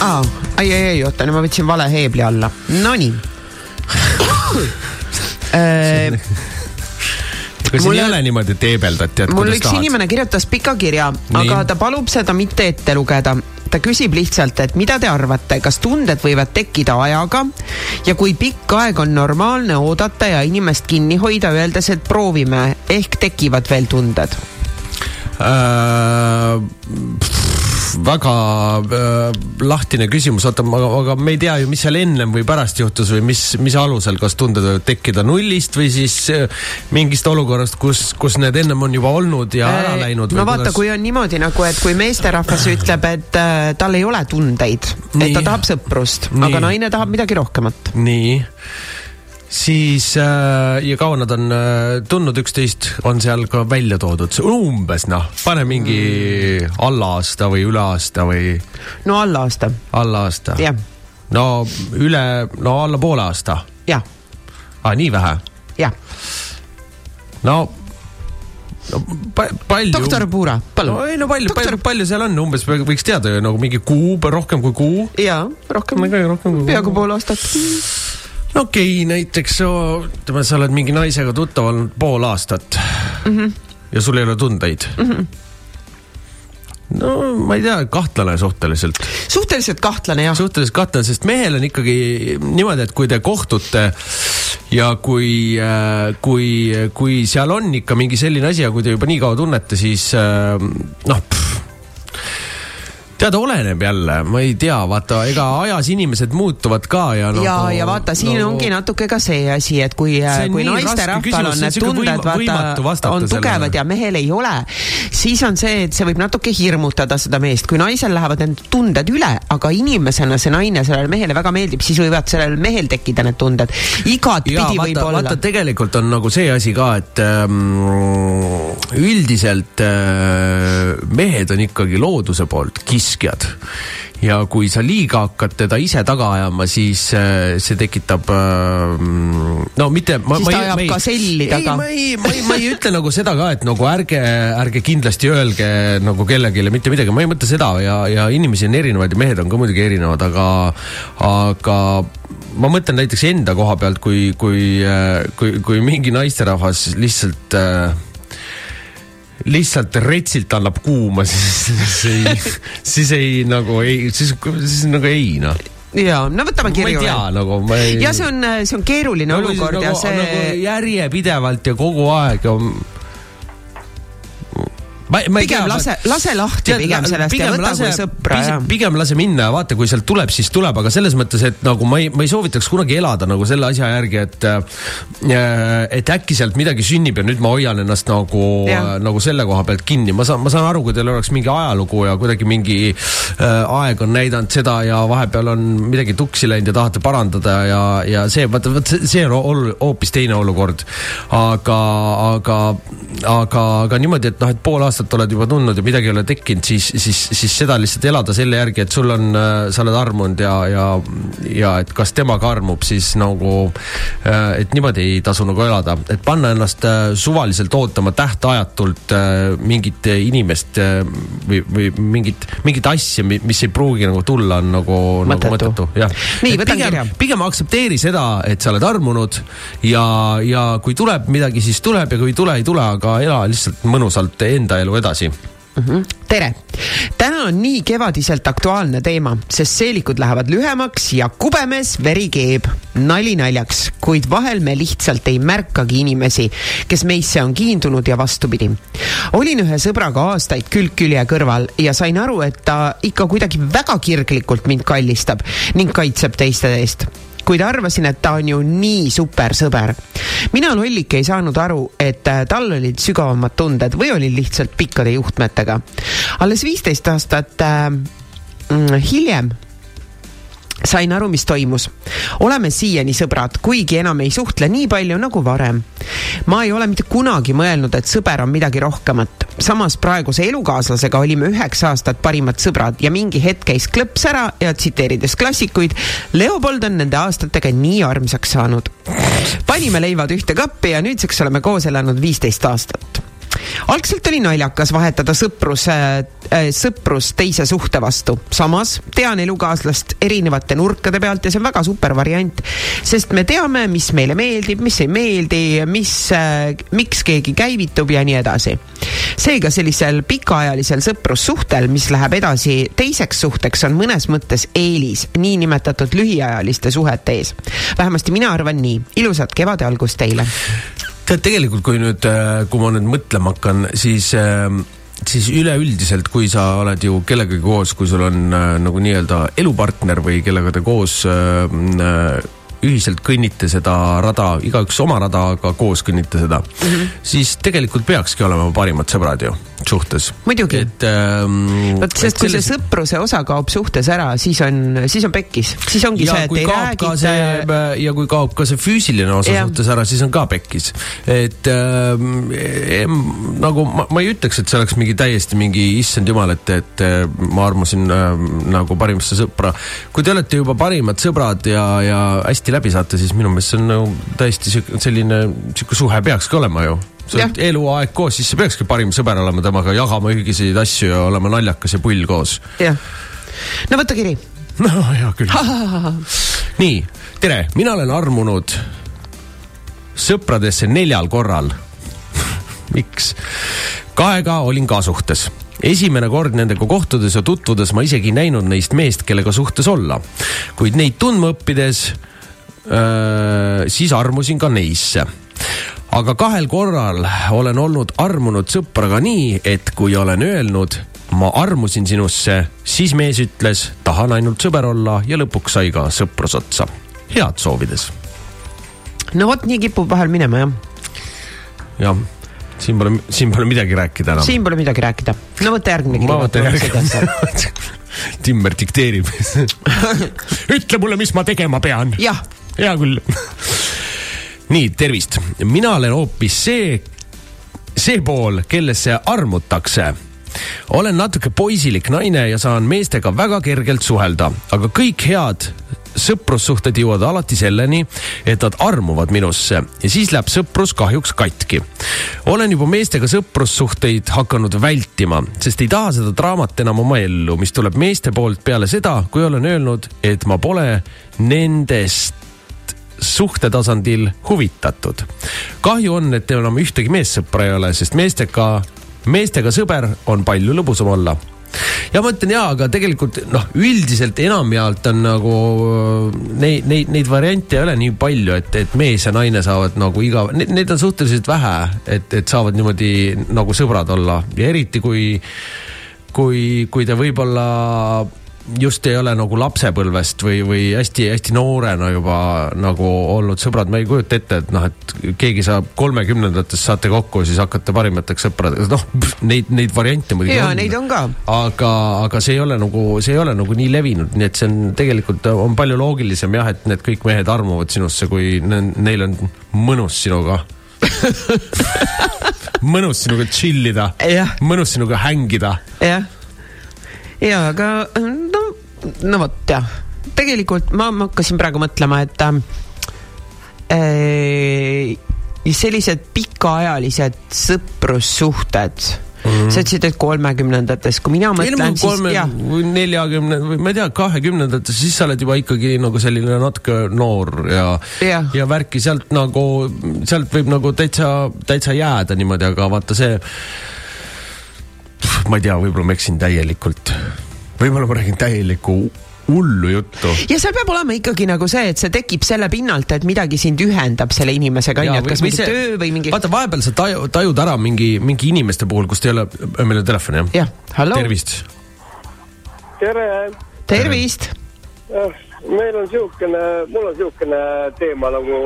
aa, ai, ai, ai, oota, nüüd ma võtsin vale heebli alla. Nonii. Äh, kas siin Mulle- ei ole niimoodi, et heebeldad, tead, mul üks tahad? inimene kirjutas pika kirja, aga ta palub seda mitte ette lugeda. Ta küsib lihtsalt, et mida te arvate, kas tunded võivad tekkida ajaga ja kui pikk aeg on normaalne oodata ja inimest kinni hoida, öeldes, et proovime, ehk tekivad veel tunded? äh,. Väga äh, lahtine küsimus, oota, aga, aga me ei tea ju, mis seal ennem või pärast juhtus või mis, mis alusel, kas tunded võivad tekkida nullist või siis äh, mingist olukorrast, kus, kus need ennem on juba olnud ja ära läinud. no vaata, kui on niimoodi nagu, et kui meesterahvas ütleb, et äh, tal ei ole tundeid, et ta tahab sõprust, aga naine tahab midagi rohkemat. nii, siis äh, ja kaua nad on äh, tundnud üksteist, on seal ka välja toodud, umbes noh, pane mingi alla aasta või üle aasta või no alla aasta, alla aasta. jah, no üle, no alla poole aasta jah, ah,, nii vähe? jah. no, no pa, palju. doktor Puura, palun no ei no palju, Doktor- palju, palju seal on, umbes võiks teada ju nagu mingi kuu, rohkem kui kuu. jaa, rohkem, peaaegu pool aastat. No okei okay,, näiteks ütleme, sa oled mingi naisega tuttav olnud pool aastat mm. -hmm. ja sul ei ole tundeid mm. -hmm. no ma ei tea, kahtlane suhteliselt, suhteliselt kahtlane jah. suhteliselt kahtlane, sest mehel on ikkagi niimoodi, et kui te kohtute ja kui, kui, kui seal on ikka mingi selline asi ja kui te juba nii kaua tunnete, siis äh, noh, tead, oleneb jälle, ma ei tea, vaata, ega ajas inimesed muutuvad ka ja nagu, ja, ja vaata, siin no, ongi natuke ka see asi, et kui kui naisterahval on need tunded vaata, on sellele. tugevad ja mehel ei ole, siis on see, et see võib natuke hirmutada seda meest, kui naisel lähevad need tunded üle, aga inimesena see naine sellele mehele väga meeldib, siis võivad sellel mehel tekkida need tunded. igatpidi ja võib vaata, olla vaata. tegelikult on nagu see asi ka, et ähm, üldiselt äh, mehed on ikkagi looduse poolt kiskjad ja kui sa liiga hakkad teda ise taga ajama, siis äh, see tekitab äh, no mitte. Siis ta ajab gaselli taga. ei, ma ei, ma ei, ma ei ütle nagu seda ka, et nagu ärge, ärge kindlasti öelge nagu kellelegi mitte midagi, ma ei mõtle seda ja, ja inimesi on erinevaid ja mehed on ka muidugi erinevad, aga, aga ma mõtlen näiteks enda koha pealt, kui, kui, kui, kui mingi naisterahvas lihtsalt äh, lihtsalt retsilt annab kuuma, siis, siis ei, siis ei nagu ei, siis, siis nagu ei noh. ja, no võtame ma ei tea. nagu ma ei. ja see on, see on keeruline olukord ja see nagu järjepidevalt ja kogu aeg ja ma, ma pigem tea, lase, lase lahti Tead, pigem sellest ja pigem võta kui lase- sõpra pis- ja pigem lase minna ja vaata, kui sealt tuleb, siis tuleb, aga selles mõttes, et nagu ma ei, ma ei soovitaks kunagi elada nagu selle asja järgi, et äh, et äkki sealt midagi sünnib ja nüüd ma hoian ennast nagu Jah., nagu selle koha pealt kinni, ma saan, ma saan aru, kui teil oleks mingi ajalugu ja kuidagi mingi äh, aeg on näidanud seda ja vahepeal on midagi tuksi läinud ja tahate parandada ja, ja see, vaata, vot see- see on ol- hoopis teine olukord. aga, aga, aga, aga niimoodi, et noh, et pool aastat oled juba tundnud ja midagi ei ole tekkinud, siis, siis, siis seda lihtsalt elada selle järgi, et sul on, sa oled armunud ja, ja, ja et kas tema ka armub, siis nagu, et niimoodi ei tasu nagu elada, et panna ennast äh, suvaliselt ootama tähtajatult äh, mingit inimest äh, või, või mingit, mingit asja, mis ei pruugi nagu tulla, on nagu, nagu Mõttetu. mõttetu, jah. Nii, võtan kirja. pigem aktsepteeri seda, et sa oled armunud ja, ja kui tuleb midagi, siis tuleb ja kui ei tule, ei tule, aga ela lihtsalt mõnusalt enda elu edasi tere! täna on nii kevadiselt aktuaalne teema, sest seelikud lähevad lühemaks ja kubemes veri keeb. nali naljaks, kuid vahel me lihtsalt ei märkagi inimesi, kes meisse on kiindunud ja vastupidi. olin ühe sõbraga aastaid külg külje kõrval ja sain aru, et ta ikka kuidagi väga kirglikult mind kallistab ning kaitseb teiste eest kuid arvasin, et ta on ju nii super sõber. mina lollik ei saanud aru, et äh, tal olid sügavamad tunded või olin lihtsalt pikkade juhtmetega. alles viisteist aastat äh, mm, hiljem sain aru, mis toimus. oleme siiani sõbrad, kuigi enam ei suhtle nii palju nagu varem. ma ei ole mitte kunagi mõelnud, et sõber on midagi rohkemat. samas praeguse elukaaslasega olime üheksa aastat parimad sõbrad ja mingi hetk käis klõps ära ja tsiteerides klassikuid, Leopold on nende aastatega nii armsaks saanud. panime leivad ühte kappi ja nüüdseks oleme koos elanud viisteist aastat algselt oli naljakas vahetada sõprus äh, äh, sõprus teise suhte vastu. samas tean elukaaslast erinevate nurkade pealt ja see on väga super variant, sest me teame, mis meile meeldib, mis ei meeldi, mis äh,, miks keegi käivitub ja nii edasi. seega sellisel pikaajalisel sõprussuhtel, mis läheb edasi teiseks suhteks, on mõnes mõttes eelis niinimetatud lühiajaliste suhete ees. vähemasti mina arvan nii. ilusat kevade algust teile! tead, tegelikult kui nüüd, kui ma nüüd mõtlema hakkan, siis äh, siis üleüldiselt, kui sa oled ju kellegagi koos, kui sul on äh, nagu nii-öelda elupartner või kellega te koos äh, äh, ühiselt kõnnite seda rada, igaüks oma rada, aga koos kõnnite seda mm, -hmm. siis tegelikult peakski olema parimad sõbrad ju suhtes. Muidugi. et ähm, vot, sest kui see sõpruse osa kaob suhtes ära, siis on, siis on pekkis, siis ongi ja see, et ei räägita see ja kui kaob ka see füüsiline osa Jah. suhtes ära, siis on ka pekkis. et ähm, em, nagu ma, ma ei ütleks, et see oleks mingi täiesti mingi issand jumal, et, et äh, ma armusin äh, nagu parimasse sõpra. kui te olete juba parimad sõbrad ja, ja hästi läbi saate, siis minu meelest see on nagu täiesti selline, sihuke suhe peakski olema ju sa oled eluaeg koos, siis sa peakski parim sõber olema temaga, jagama ühiseid asju ja olema naljakas ja pull koos. jah, no võta kiri. no hea küll. nii, tere, mina olen armunud sõpradesse neljal korral. miks? kahega olin ka suhtes. esimene kord nendega kohtudes ja tutvudes ma isegi ei näinud neist meest, kellega suhtes olla. kuid neid tundma õppides, siis armusin ka neisse aga kahel korral olen olnud armunud sõpra ka nii, et kui olen öelnud, ma armusin sinusse, siis mees ütles, tahan ainult sõber olla ja lõpuks sai ka sõprus otsa. head soovides. no vot, nii kipub vahel minema jah. jah, siin pole, siin pole midagi rääkida enam. siin pole midagi rääkida. no võta järgmine kiri. ma võtan järgi. Timmer dikteerib. ütle mulle, mis ma tegema pean. jah, hea küll. nii, tervist, mina olen hoopis see, see pool, kellesse armutakse. olen natuke poisilik naine ja saan meestega väga kergelt suhelda, aga kõik head sõprussuhted jõuavad alati selleni, et nad armuvad minusse ja siis läheb sõprus kahjuks katki. olen juba meestega sõprussuhteid hakanud vältima, sest ei taha seda draamat enam oma ellu, mis tuleb meeste poolt peale seda, kui olen öelnud, et ma pole nendest suhte tasandil huvitatud. kahju on, et enam ühtegi meessõpra ei ole, sest meestega, meestega sõber on palju lõbusam olla ja ma ütlen jaa, aga tegelikult noh, üldiselt enamjaolt on nagu neid, neid, neid variante ei ole nii palju, et, et mees ja naine saavad nagu iga, neid on suhteliselt vähe, et, et saavad niimoodi nagu sõbrad olla ja eriti kui, kui, kui te võib-olla just ei ole nagu lapsepõlvest või, või hästi-hästi noorena juba nagu olnud sõbrad, ma ei kujuta ette, et noh, et keegi saab kolmekümnendates saate kokku, siis hakkate parimateks sõpradeks, noh neid, neid variante muidugi ja neid on ka. aga, aga see ei ole nagu, see ei ole nagu nii levinud, nii et see on tegelikult on palju loogilisem jah, et need kõik mehed armuvad sinusse, kui ne, neil on mõnus sinuga mõnus sinuga chill ida mõnus sinuga hängida. jah, ja aga no, vot jah, tegelikult ma, ma hakkasin praegu mõtlema, et äh, sellised pikaajalised sõprussuhted mm. sa ütlesid, et kolmekümnendates, kui mina mõtlen, siis jah, või neljakümne või ma ei tea, kahekümnendates, siis sa oled juba ikkagi nagu selline natuke noor ja Jah. ja värki sealt nagu, sealt võib nagu täitsa, täitsa jääda niimoodi, aga vaata see. ma ei tea, võib-olla ma eksin täielikult, võib-olla ma räägin täielikku hullu juttu. ja seal peab olema ikkagi nagu see, et see tekib selle pinnalt, et midagi sind ühendab selle inimesega, onju, et kas mingi see... töö või mingi. vaata, vahepeal sa taju, tajud ära mingi, mingi inimeste puhul, kus ei ole, meil on telefon jah? jah, hallo, tervist. tere, tervist. meil on siukene, mul on siukene teema nagu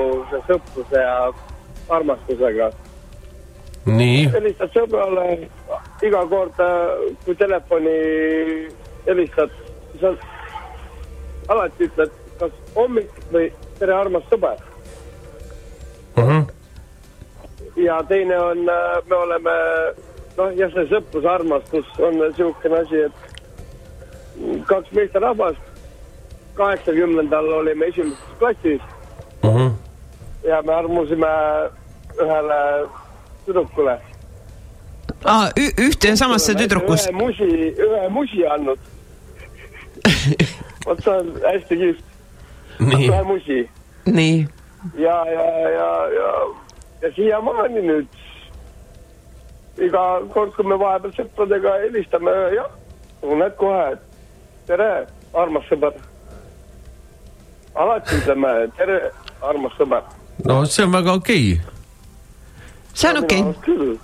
sõpruse ja armastusega. nii, helistad sõbrale iga kord, kui telefoni helistad, siis on, alati ütled, kas hommik või tere, armas sõber. ja teine on, me oleme, noh, jah, see sõprus, armastus on niisugune asi, et kaks meesterahvast, kaheksakümnendal olime esimeses klassis ja me armusime ühele tüdrukule. aa, ühte ja samasse tüdrukust ühe. musi, ühe musi andnud. vot see on hästi kihvt, ühe musi nii, ja, ja, ja, ja, ja siiamaani nüüd iga kord, kui me vahepeal sõpradega helistame, jah, tunned kohe, et tere, armas sõber. alati ütleme tere, armas sõber. no see on väga okei okay., see on okei okay..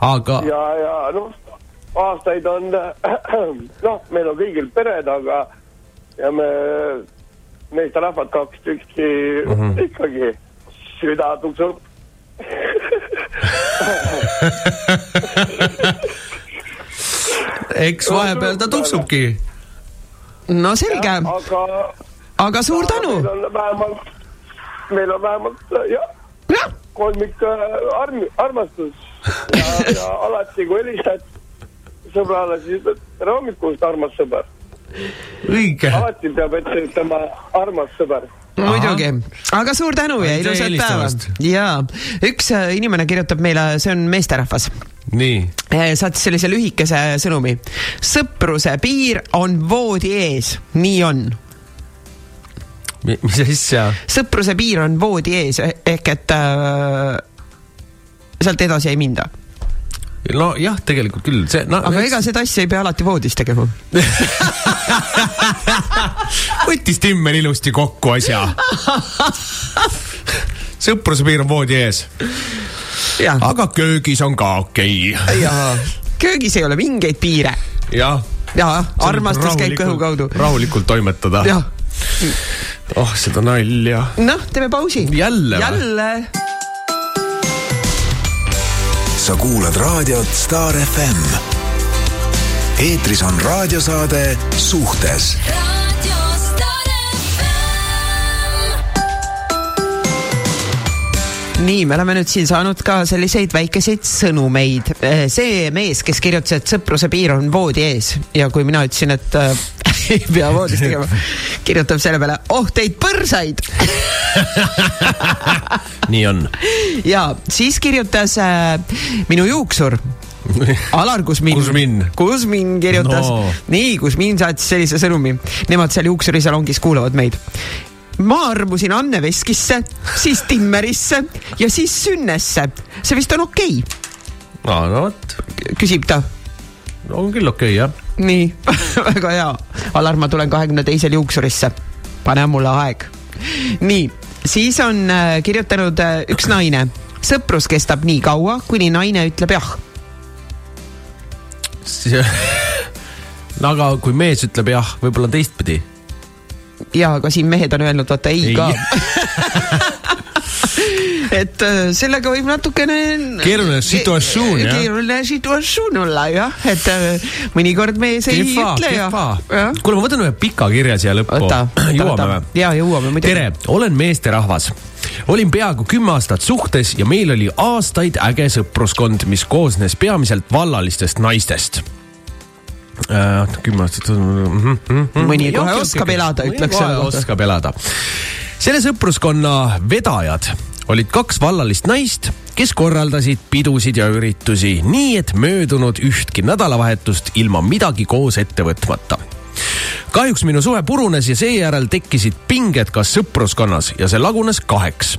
Aga ja, ja noh, aastaid on, noh, meil on kõigil pered, aga ja me, meesterahvad kaks tükki mm -hmm. ikkagi süda tuksub. eks vahepeal ta tuksubki. no selge, aga aga suur tänu meil. on vähemalt, meil on vähemalt jah, jah, kolmik äh, arm-, armastus ja, ja alati, kui helistad sõbrale, siis ütled tere hommikust, armas sõber. õige, alati peab ette ütlema armas sõber. muidugi, aga suur tänu ja ilusat päeva. ja üks äh, inimene kirjutab meile, see on meesterahvas. Nii, saatis sellise lühikese sõnumi. sõpruse piir on voodi ees, nii on. mis asja, sõpruse piir on voodi ees. Ehk et äh, sealt edasi ei minda. nojah, tegelikult küll, see no, aga ega seda asja ei pea alati voodis tegema. võttis Timmer ilusti kokku asja. sõpruse piir on voodi ees, aga köögis on ka okei okay.. ja köögis ei ole mingeid piire ja armastus käib kõhu kaudu. rahulikult toimetada. oh, seda nalja. noh, teeme pausi. Jälle või? jälle. Sa kuulad raadiot Star FM. eetris on raadiosaade Suhtes nii, me oleme nüüd siin saanud ka selliseid väikeseid sõnumeid. see mees, kes kirjutas, et sõpruse piir on voodi ees ja kui mina ütlesin, et äh, ei pea voodis tegema, kirjutab selle peale, oh teid põrsaid. nii on. ja siis kirjutas äh, minu juuksur Alar Kusmin. Kusmin. Kusmin kirjutas No. no., nii, Kusmin saatis sellise sõnumi. Nemad seal juuksurisalongis kuulavad meid. ma armusin Anne Veskisse, siis Timmerisse ja siis Sünnesse. see vist on okei okay,, no, no vot, küsib ta. on küll okei okay, jah. nii, väga hea. Alar, ma tulen kahekümne teisel juuksurisse. pane mulle aeg. nii, siis on äh, kirjutanud äh, üks naine. sõprus kestab nii kaua, kuni naine ütleb jah. no aga kui mees ütleb jah, võib-olla teistpidi. ja aga siin mehed on öelnud vaata ei, Ei. ei. ka. et äh, sellega võib natukene. Keeruline situatsioon, jah. keeruline situatsioon olla jah, et äh, mõnikord mees ei kehva, ütle ja. kehva. kuule, ma võtan ühe pika kirja siia lõppu jõuame või? ja jõuame muidugi. tere, olen meesterahvas. olin peaaegu kümme aastat suhtes ja meil oli aastaid äge sõpruskond, mis koosnes peamiselt vallalistest naistest. kümme aastat mm. -hmm. Mõni kohe oskab elada, ütleks selle kohta. oskab elada. Selle sõpruskonna vedajad olid kaks vallalist naist, kes korraldasid pidusid ja üritusi nii, et möödunud ühtki nädalavahetust ilma midagi koos ette võtmata kahjuks minu suhe purunes ja seejärel tekkisid pinged ka sõpruskonnas ja see lagunes kaheks.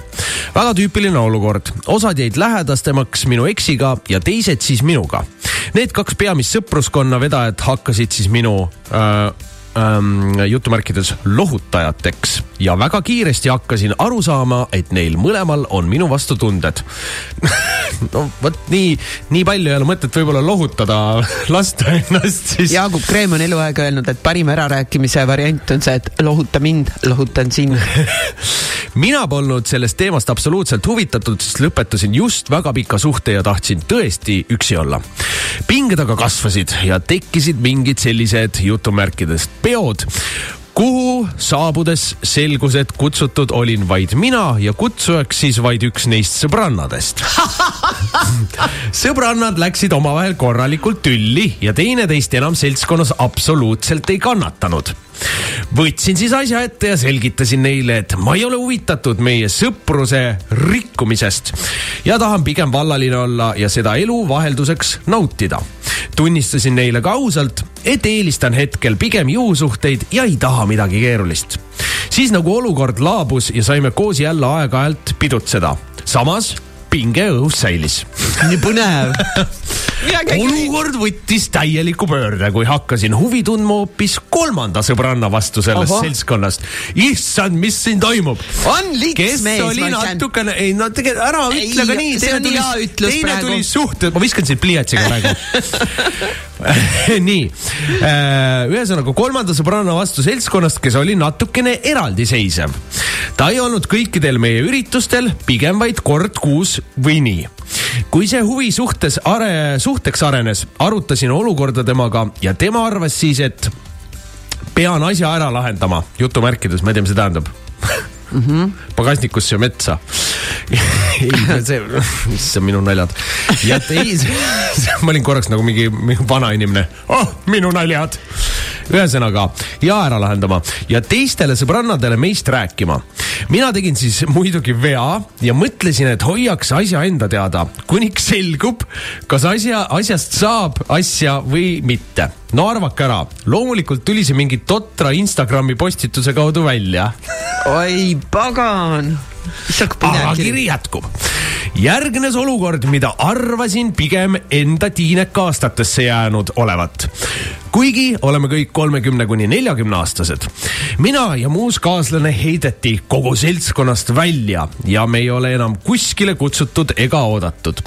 väga tüüpiline olukord, osad jäid lähedastemaks minu eksiga ja teised siis minuga. Need kaks peamist sõpruskonna vedajat hakkasid siis minu äh, ähm, jutumärkides lohutajateks ja väga kiiresti hakkasin aru saama, et neil mõlemal on minu vastu tunded no vot nii, nii palju ei ole mõtet võib-olla lohutada lasta ennast siis. Jaagup Kreem on eluaeg öelnud, et parim ärarääkimise variant on see, et lohuta mind, lohutan sind. mina polnud sellest teemast absoluutselt huvitatud, sest lõpetasin just väga pika suhte ja tahtsin tõesti üksi olla. pinged aga kasvasid ja tekkisid mingid sellised jutumärkides peod kuhu saabudes selgus, et kutsutud olin vaid mina ja kutsujaks siis vaid üks neist sõbrannadest. sõbrannad läksid omavahel korralikult tülli ja teineteist enam seltskonnas absoluutselt ei kannatanud võtsin siis asja ette ja selgitasin neile, et ma ei ole huvitatud meie sõpruse rikkumisest ja tahan pigem vallaline olla ja seda elu vahelduseks nautida. tunnistasin neile ka ausalt, et eelistan hetkel pigem juhusuhteid ja ei taha midagi keerulist. siis nagu olukord laabus ja saime koos jälle aeg-ajalt pidutseda. samas pinge õhus säilis nii põnev. olukord võttis täieliku pöörde, kui hakkasin huvi tundma hoopis kolmanda sõbranna vastu sellest Ohoh. seltskonnast. issand, mis siin toimub? on liks kes mees, oli natukene, ei no tegelikult ära ütle ka nii. hea ütlus teine praegu. tuli suhte, ma viskan sind pliiatsiga praegu nii, ühesõnaga kolmanda sõbranna vastu seltskonnast, kes oli natukene eraldiseisev. ta ei olnud kõikidel meie üritustel, pigem vaid kord kuus või nii. Kui see huvi suhtes are, suhteks arenes, arutasin olukorda temaga ja tema arvas siis, et pean asja ära lahendama, jutumärkides, ma ei tea, mis see tähendab mm. -hmm. pagasnikusse metsa ei, see, on minu naljad. ja teis-, ma olin korraks nagu mingi, mingi vana inimene. oh, minu naljad. Ühesõnaga ja ära lahendama ja teistele sõbrannadele meist rääkima. mina tegin siis muidugi vea ja mõtlesin, et hoiaks asja enda teada, kuniks selgub, kas asja, asjast saab asja või mitte. no arvake ära, loomulikult tuli see mingi totra Instagrami postituse kaudu välja oi pagan. aga kiri. jätkub. järgnes olukord, mida arvasin pigem enda tiineka-aastatesse jäänud olevat. Kuigi oleme kõik kolmekümne kuni neljakümne aastased. mina ja muus kaaslane heideti kogu seltskonnast välja ja me ei ole enam kuskile kutsutud ega oodatud.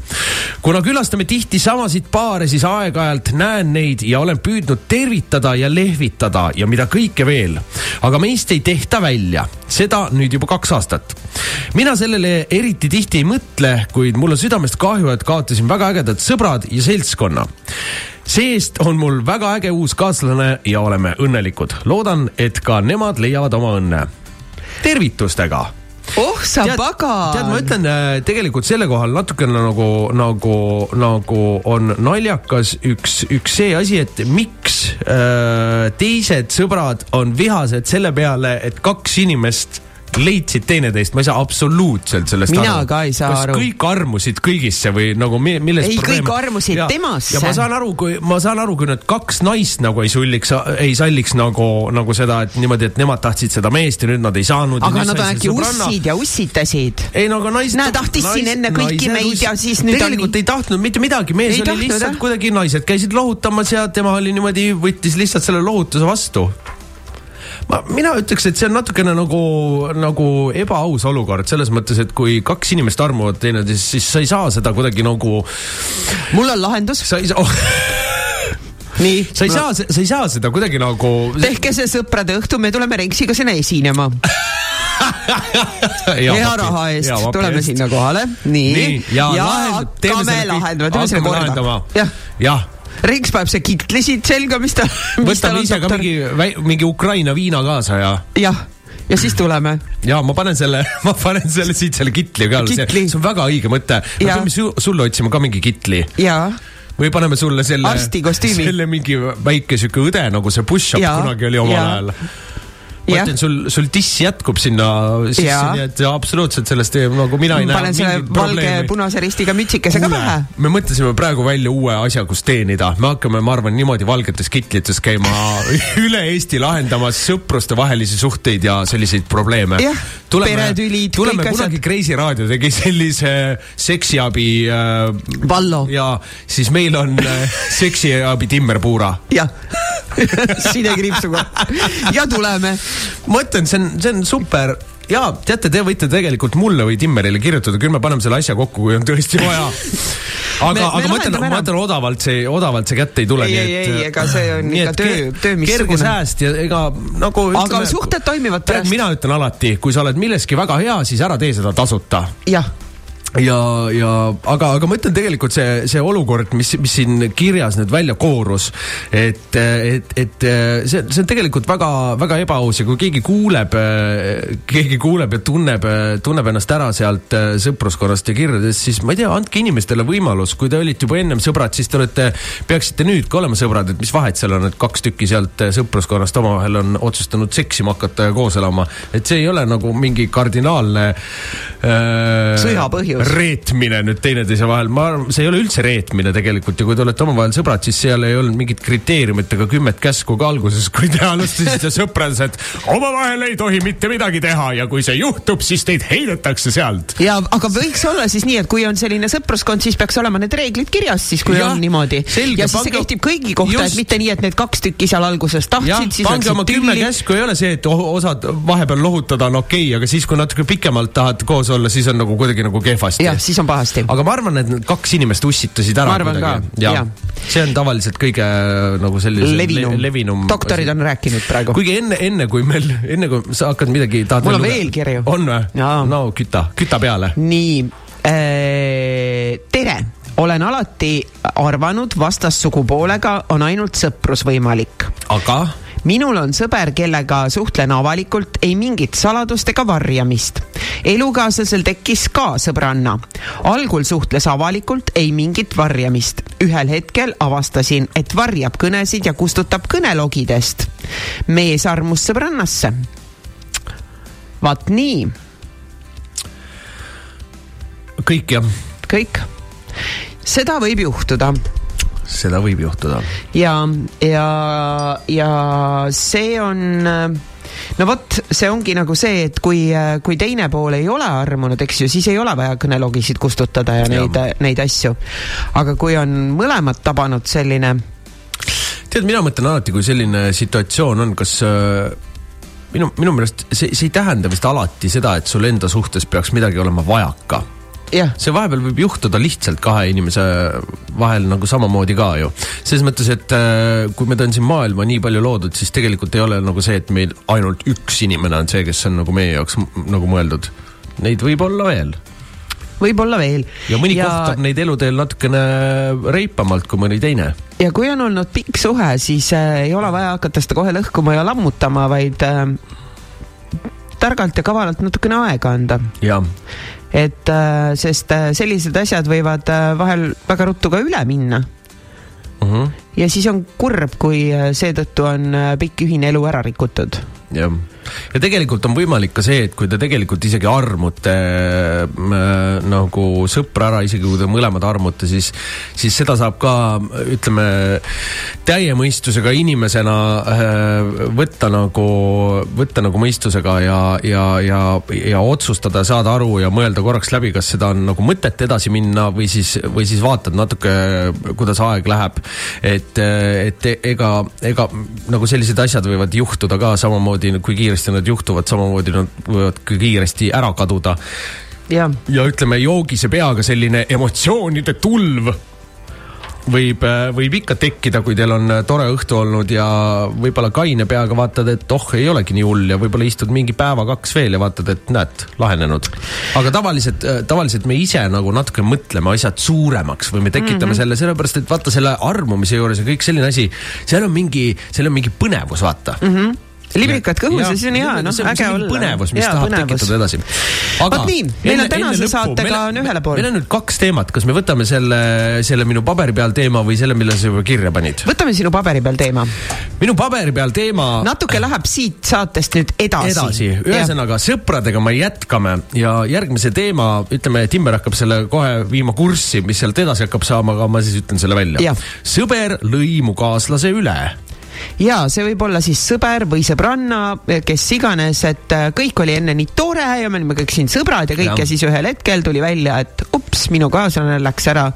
kuna külastame tihti samasid paare, siis aeg-ajalt näen neid ja olen püüdnud tervitada ja lehvitada ja mida kõike veel. aga meist ei tehta välja, seda nüüd juba kaks aastat mina sellele eriti tihti ei mõtle, kuid mul on südamest kahju, et kaotasin väga ägedad sõbrad ja seltskonna. See-eest on mul väga äge uus kaaslane ja oleme õnnelikud. loodan, et ka nemad leiavad oma õnne. tervitustega oh sa pagan. tead, ma ütlen äh, tegelikult selle kohal natukene nagu, nagu, nagu on naljakas üks, üks see asi, et miks äh, teised sõbrad on vihased selle peale, et kaks inimest leidsid teineteist, ma ei saa absoluutselt sellest Mina aru. ka ei saa kas aru. kõik armusid kõigisse või nagu mi- milles Ei, kõik armusid Ja- temasse. ja ma saan aru, kui ma saan aru, kui need kaks naist nagu ei sulliks, ei salliks nagu, nagu seda, et niimoodi, et nemad tahtsid seda meest ja nüüd nad ei saanud. aga nad on äkki ussid ja ussitasid. ei no aga naised. Näe, tahtis siin enne kõiki meid ja siis nüüd on tegelikult nii- ei tahtnud mitte midagi, mees Ei oli tahtnud, lihtsalt jah. kuidagi, naised käisid lohutamas ja tema oli niimoodi, võttis lihtsalt selle lohutuse vastu ma, mina ütleks, et see on natukene nagu, nagu ebaaus olukord selles mõttes, et kui kaks inimest armuvad teineteist, siis sa ei saa seda kuidagi nagu, mul on lahendus. sa ei saa oh,, nii. sa ei saa, sa ei saa seda kuidagi nagu. tehke see sõprade õhtu, me tuleme Renksiga sinna esinema. hea raha eest tuleme sinna kohale. nii, nii, ja, ja teeme hakkame lahendama, teeme selle korda jah, jah, Renks paneb see kitli siit selga, mis ta, võtame ise ka mingi, mingi Ukraina viina kaasa ja jah, ja siis tuleme. ja ma panen selle, ma panen selle siit selle kitli ka, see, see on väga õige mõte. me Jaa. peame su, sulle otsima ka mingi kitli ja, või paneme sulle selle, selle mingi väike sihuke õde, nagu see push-up Jaa, kunagi oli omal jaa. ajal. Ma ütlen, sul, sul diss jätkub sinna sisse, nii et absoluutselt sellest ei, nagu mina ei näe panen selle mingit probleemi. punase ristiga mütsikese ka pähe. me mõtlesime praegu välja uue asja, kus teenida, me hakkame, ma arvan, niimoodi valgetes kitlites käima üle Eesti lahendamas sõprustevahelisi suhteid ja selliseid probleeme Jah, peretülid, tuleme kõik kunagi asjad. Kreisi raadio tegi sellise seksiabi äh, Vallo. ja siis meil on äh, seksiabi Timmer Puura jah, sidekriipsuga ja tuleme. Ma ütlen, see on, see on super ja teate, te võite tegelikult mulle või Timmerile kirjutada, küll me paneme selle asja kokku, kui on tõesti vaja. aga aga ma ütlen, ma ütlen odavalt see, odavalt see kätte ei tule. Ei, ei, ei, ega see on ikka töö- töö missugune. kerge sääst ja ega nagu. Aga suhted toimivad pärast. mina ütlen alati, kui sa oled milleski väga hea, siis ära tee seda tasuta jah, ja, ja aga, aga ma ütlen tegelikult see, see olukord, mis, mis siin kirjas nüüd välja koorus, et, et, et see, see on tegelikult väga, väga ebaaus ja kui keegi kuuleb, keegi kuuleb ja tunneb, tunneb ennast ära sealt sõpruskonnast ja kirjadest, siis ma ei tea, andke inimestele võimalus, kui te olite juba ennem sõbrad, siis te olete, peaksite nüüd ka olema sõbrad, et mis vahet seal on, et kaks tükki sealt sõpruskonnast omavahel on otsustanud seksima hakata ja koos elama, et see ei ole nagu mingi kardinaalne äh, Sõja põhjus. Reetmine nüüd teineteise vahel, ma arvan, see ei ole üldse reetmine tegelikult ja kui te olete omavahel sõbrad, siis seal ei olnud mingit kriteeriumit ega kümmet käsku ka alguses, kui te alustasite sõprades, et omavahel ei tohi mitte midagi teha ja kui see juhtub, siis teid heidetakse sealt. ja aga võiks olla siis nii, et kui on selline sõpruskond, siis peaks olema need reeglid kirjas siis, kui Jah, on niimoodi. ja siis see pange- kehtib kõigi kohta, et mitte nii, et need kaks tükki seal alguses tahtsid, siis pange oma kümme käsku, ei ole see, et osad vahepeal lohutada on okei okay,, aga siis, kui natuke pikemalt tahad koos olla, siis on nagu kuidagi nagu kehvasti jah, siis on pahasti. aga ma arvan, et need kaks inimest ussitasid ära Ma arvan ka, ja jah. see on tavaliselt kõige nagu sellisem levinum, le, levinum. doktorid on rääkinud praegu. kuigi enne, enne kui meil, enne kui sa hakkad midagi, Mul on veel kirju. on või? No küta, küta peale. nii äh,, tere, olen alati arvanud, vastassugupoolega on ainult sõprus võimalik aga minul on sõber, kellega suhtlen avalikult, ei mingit saladust ega varjamist. elukaaslasel tekkis ka sõbranna. algul suhtles avalikult, ei mingit varjamist. ühel hetkel avastasin, et varjab kõnesid ja kustutab kõnelogidest. mees armus sõbrannasse. vaat nii, kõik jah, kõik. seda võib juhtuda seda võib juhtuda. ja, ja, ja see on no vot, see ongi nagu see, et kui, kui teine pool ei ole armunud, eks ju, siis ei ole vaja kõnelogisid kustutada ja neid, neid asju. aga kui on mõlemad tabanud selline, tead, mina mõtlen alati, kui selline situatsioon on, kas äh, minu, minu meelest see, see ei tähenda vist alati seda, et sul enda suhtes peaks midagi olema vajaka jah, see vahepeal võib juhtuda lihtsalt kahe inimese vahel nagu samamoodi ka ju. selles mõttes, et äh, kui meid on siin maailma nii palju loodud, siis tegelikult ei ole nagu see, et meil ainult üks inimene on see, kes on nagu meie jaoks nagu mõeldud. Neid võib olla veel võib-olla veel. ja mõni ja... kohtab neid eluteel natukene reipamalt kui mõni teine. ja kui on olnud pikk suhe, siis äh, ei ole vaja hakata seda kohe lõhkuma ja lammutama, vaid äh, targalt ja kavalalt natukene aega anda et äh, sest äh, sellised asjad võivad äh, vahel väga ruttu ka üle minna Mhm. ja siis on kurb, kui seetõttu on pikk ühine elu ära rikutud. jah, ja tegelikult on võimalik ka see, et kui te tegelikult isegi armute äh, nagu sõpra ära, isegi kui te mõlemad armute, siis, siis seda saab ka ütleme täie mõistusega inimesena äh, võtta nagu, võtta nagu mõistusega ja, ja, ja, ja otsustada, saada aru ja mõelda korraks läbi, kas seda on nagu mõtet edasi minna või siis, või siis vaatad natuke, kuidas aeg läheb. et, et ega, ega nagu sellised asjad võivad juhtuda ka samamoodi, kui kiiresti nad juhtuvad, samamoodi nad võivad ka kiiresti ära kaduda. jah, ja ütleme, joogise peaga selline emotsioonide tulv võib, võib ikka tekkida, kui teil on tore õhtu olnud ja võib-olla kaine peaga vaatad, et oh, ei olegi nii hull ja võib-olla istud mingi päeva-kaks veel ja vaatad, et näed, lahenenud. aga tavaliselt, tavaliselt me ise nagu natuke mõtleme asjad suuremaks või me tekitame mm -hmm. selle, sellepärast et vaata selle armumise juures ja kõik selline asi, seal on mingi, seal on mingi põnevus, vaata mm. -hmm librikad kõhus ja siis on hea, noh, äge olla. põnevus, mis Jaa, tahab põnevus. tekitada edasi. Vot nii, meil on tänase saatega on ühele poole. meil on nüüd kaks teemat, kas me võtame selle, selle minu paberi peal teema või selle, mille sa juba kirja panid? võtame sinu paberi peal teema. minu paberi peal teema natuke läheb siit saatest nüüd edasi. edasi, ühesõnaga sõpradega me jätkame ja järgmise teema, ütleme, Timmer hakkab selle kohe viima kurssi, mis sealt edasi hakkab saama, aga ma siis ütlen selle välja sõber lõi mu kaaslase üle ja see võib olla siis sõber või sõbranna, kes iganes, et äh, kõik oli enne nii tore ja me olime kõik siin sõbrad ja kõik ja, ja siis ühel hetkel tuli välja, et ups, minu kaaslane läks ära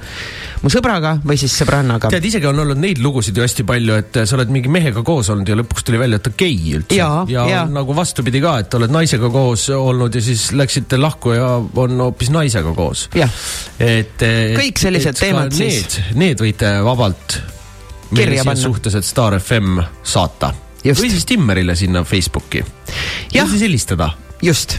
mu sõbraga või siis sõbrannaga. tead, isegi on olnud neid lugusid ju hästi palju, et sa oled mingi mehega koos olnud ja lõpuks tuli välja, et ta on gei üldse. Jaa, ja jaa. nagu vastupidi ka, et oled naisega koos olnud ja siis läksite lahku ja on hoopis naisega koos. jah, et. Kõik sellised teemad siis. Need, need võite vabalt Kirja panna. suhteliselt Star FM saata. Või siis Timmerile sinna Facebooki. Või siis helistada just